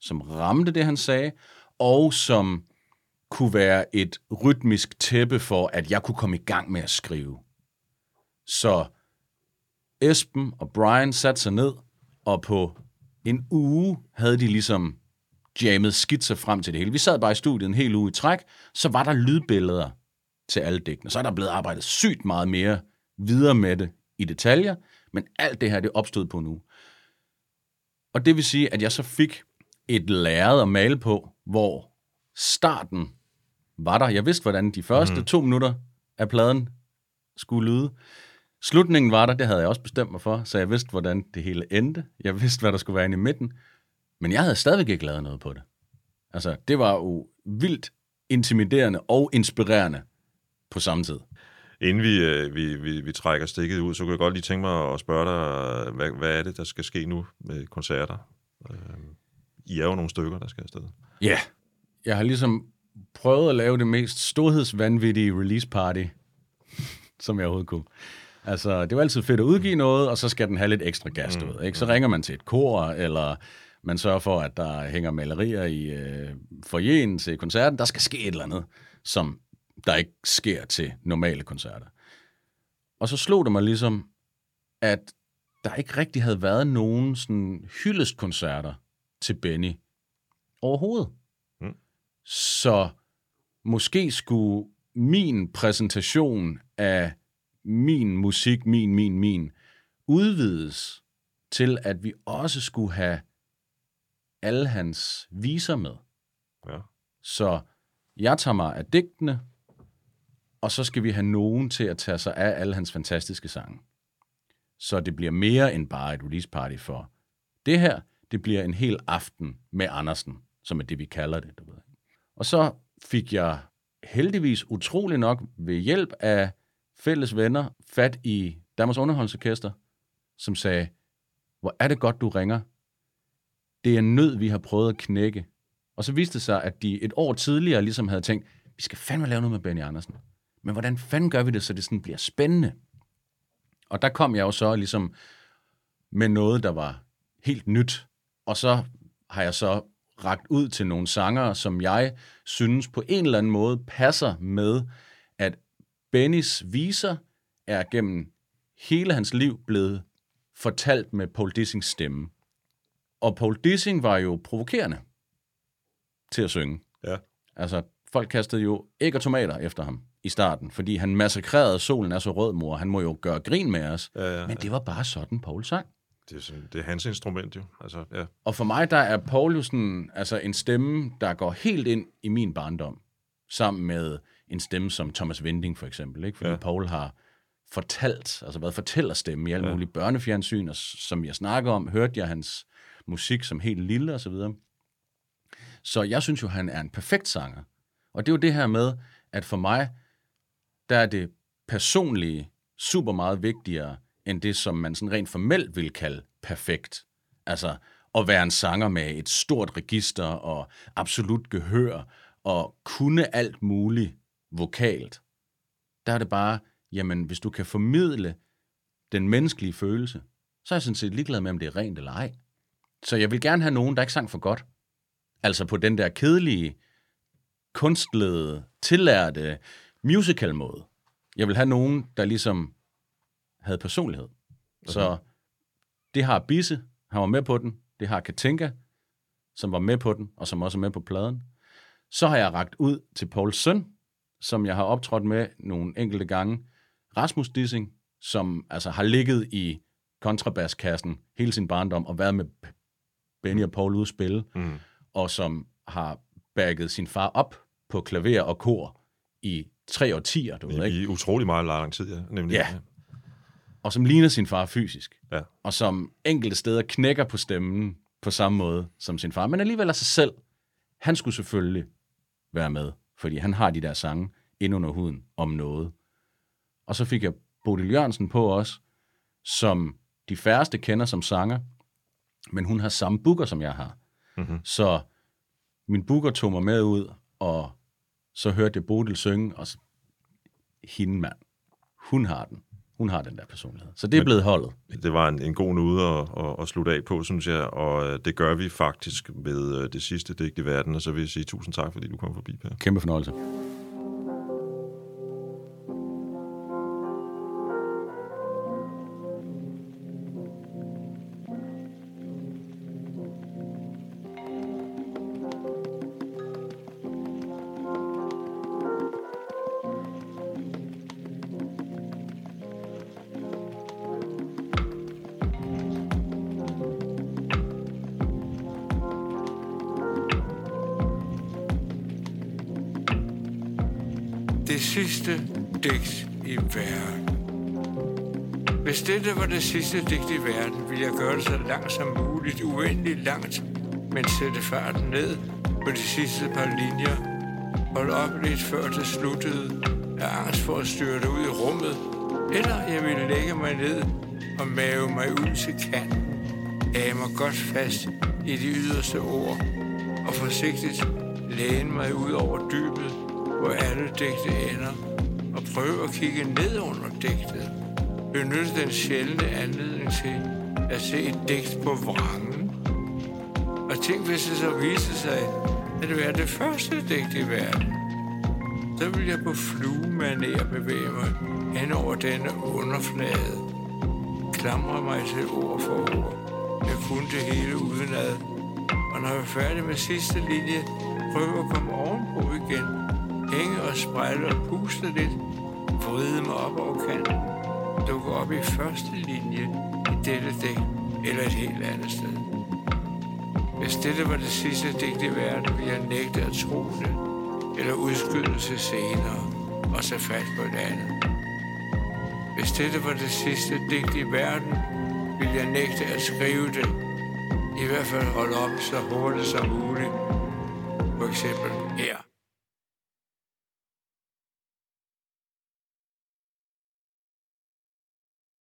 som ramte det, han sagde, og som kunne være et rytmisk tæppe for, at jeg kunne komme i gang med at skrive. Så Esben og Brian satte sig ned, og på en uge havde de ligesom jammet skitser frem til det hele. Vi sad bare i studiet en hel uge i træk, så var der lydbilleder til alle digtene. Så er der blevet arbejdet sygt meget mere videre med det i detaljer, men alt det her, det opstod på nu. Og det vil sige, at jeg så fik et lærred at male på, hvor starten var der. Jeg vidste, hvordan de første mm. to minutter af pladen skulle lyde. Slutningen var der, det havde jeg også bestemt mig for, så jeg vidste, hvordan det hele endte. Jeg vidste, hvad der skulle være inde i midten. Men jeg havde stadigvæk ikke lavet noget på det. Altså, det var jo vildt intimiderende og inspirerende på samme tid. Inden vi, øh, vi, vi, vi trækker stikket ud, så kunne jeg godt lige tænke mig at spørge dig, hvad, hvad er det, der skal ske nu med koncerter? Øh, I er jo nogle stykker, der skal afsted. Ja, yeah. jeg har ligesom prøvet at lave det mest storhedsvanvittige release party, som jeg overhovedet kunne. Altså, det var altid fedt at udgive noget, og så skal den have lidt ekstra gas, du ved, ikke? Så ringer man til et kor, eller man sørger for, at der hænger malerier i øh, forjen til koncerten. Der skal ske et eller andet, som der ikke sker til normale koncerter. Og så slog det mig ligesom, at der ikke rigtig havde været nogen sådan hyldestkoncerter til Benny overhovedet. Mm. Så måske skulle min præsentation af min musik, min, min, min, udvides til, at vi også skulle have alle hans viser med. Ja. Så jeg tager mig af digtene, og så skal vi have nogen til at tage sig af alle hans fantastiske sange. Så det bliver mere end bare et release party for det her. Det bliver en hel aften med Andersen, som er det, vi kalder det. Du ved. Og så fik jeg heldigvis utrolig nok ved hjælp af fælles venner fat i Danmarks Underholdsorkester, som sagde, hvor er det godt, du ringer. Det er en nød, vi har prøvet at knække. Og så viste det sig, at de et år tidligere ligesom havde tænkt, vi skal fandme lave noget med Benny Andersen. Men hvordan fanden gør vi det, så det sådan bliver spændende? Og der kom jeg jo så ligesom med noget, der var helt nyt. Og så har jeg så ragt ud til nogle sanger, som jeg synes på en eller anden måde passer med, at Bennys viser er gennem hele hans liv blevet fortalt med Paul Dissings stemme. Og Paul Dissing var jo provokerende til at synge. Ja. Altså, folk kastede jo æg og tomater efter ham i starten, fordi han massakrerede Solen er så rød, mor. Han må jo gøre grin med os. Ja, ja, Men det var bare sådan, Paul sang. Det er, sådan, det er hans instrument jo. Altså, ja. Og for mig, der er Paul jo sådan, altså en stemme, der går helt ind i min barndom, sammen med en stemme som Thomas Winding for eksempel, ikke? fordi Ja. ja. Paul har fortalt, altså været fortællerstemme i alle Ja. ja. mulige børnefjernsyn, og som jeg snakker om, hørte jeg hans musik som helt lille og så videre. Så jeg synes jo, han er en perfekt sanger. Og det er jo det her med, at for mig, der er det personlige super meget vigtigere, end det, som man sådan rent formelt vil kalde perfekt. Altså at være en sanger med et stort register og absolut gehør og kunne alt muligt vokalt. Der er det bare, jamen hvis du kan formidle den menneskelige følelse, så er jeg sådan set ligeglad med, om det er rent eller ej. Så jeg vil gerne have nogen, der ikke sang for godt. Altså på den der kedelige, kunstlede, tillærte musical måde. Jeg vil have nogen, der ligesom havde personlighed. Okay. Så det har Bisse, han var med på den. Det har Katinka, som var med på den, og som også er med på pladen. Så har jeg ragt ud til Pauls søn, som jeg har optrådt med nogle enkelte gange. Rasmus Dissing, som altså har ligget i kontrabasskassen hele sin barndom og været med Benny og Paul ude at spille, Mm. og som har bagget sin far op på klaver og kor i tre årtier, du ved, ikke? I, I utrolig meget lang tid, ja. Nemlig, Ja. og som ligner sin far fysisk, Ja. og som enkelte steder knækker på stemmen på samme måde som sin far, men alligevel af sig selv. Han skulle selvfølgelig være med, fordi han har de der sange ind under huden om noget. Og så fik jeg Bodil Jørgensen på også, som de færreste kender som sanger, men hun har samme booker, som jeg har. Mhm. Så min booker tog mig med ud, og så hørte jeg Bodil synge, og s- hende mand, hun har den. Hun har den der personlighed. Så det er blevet holdet. Det var en, en god nude at, at, at slutte af på, synes jeg, og øh, det gør vi faktisk med øh, det sidste digt i verden, og så vil jeg sige tusind tak, fordi du kom forbi, Per. Kæmpe fornøjelse. Sidste digt i verden, ville jeg gøre det så langt som muligt, uendeligt langt, men sætte farten ned på de sidste par linjer. Hold op lidt før det sluttede, af angst for at styrte ud i rummet, eller jeg ville lægge mig ned og mave mig ud til kanten, have mig godt fast i de yderste ord, og forsigtigt læne mig ud over dybet, hvor alle digte ender, og prøve at kigge ned under digtet. Benytte den sjældne anledning til at se et digt på vrangen. Og tænk, hvis det så viste sig, at det var det første digt i verden. Så ville jeg på fluemanér bevæge mig hen over denne underflade. Klamre mig til ord for ord. Jeg kunne det hele udenad. Og når jeg er færdig med sidste linje, prøve at komme ovenpå igen. Hænge og sprælle og puste lidt. Vride mig op over kanten. Dukke op i første linje i dette digt eller et helt andet sted. Hvis dette var det sidste digt i verden, ville jeg nægte at tro det, eller udskyde det til senere og tage fat på et andet. Hvis dette var det sidste digt i verden, ville jeg nægte at skrive det. I hvert fald holde op så hurtigt som muligt. For eksempel her.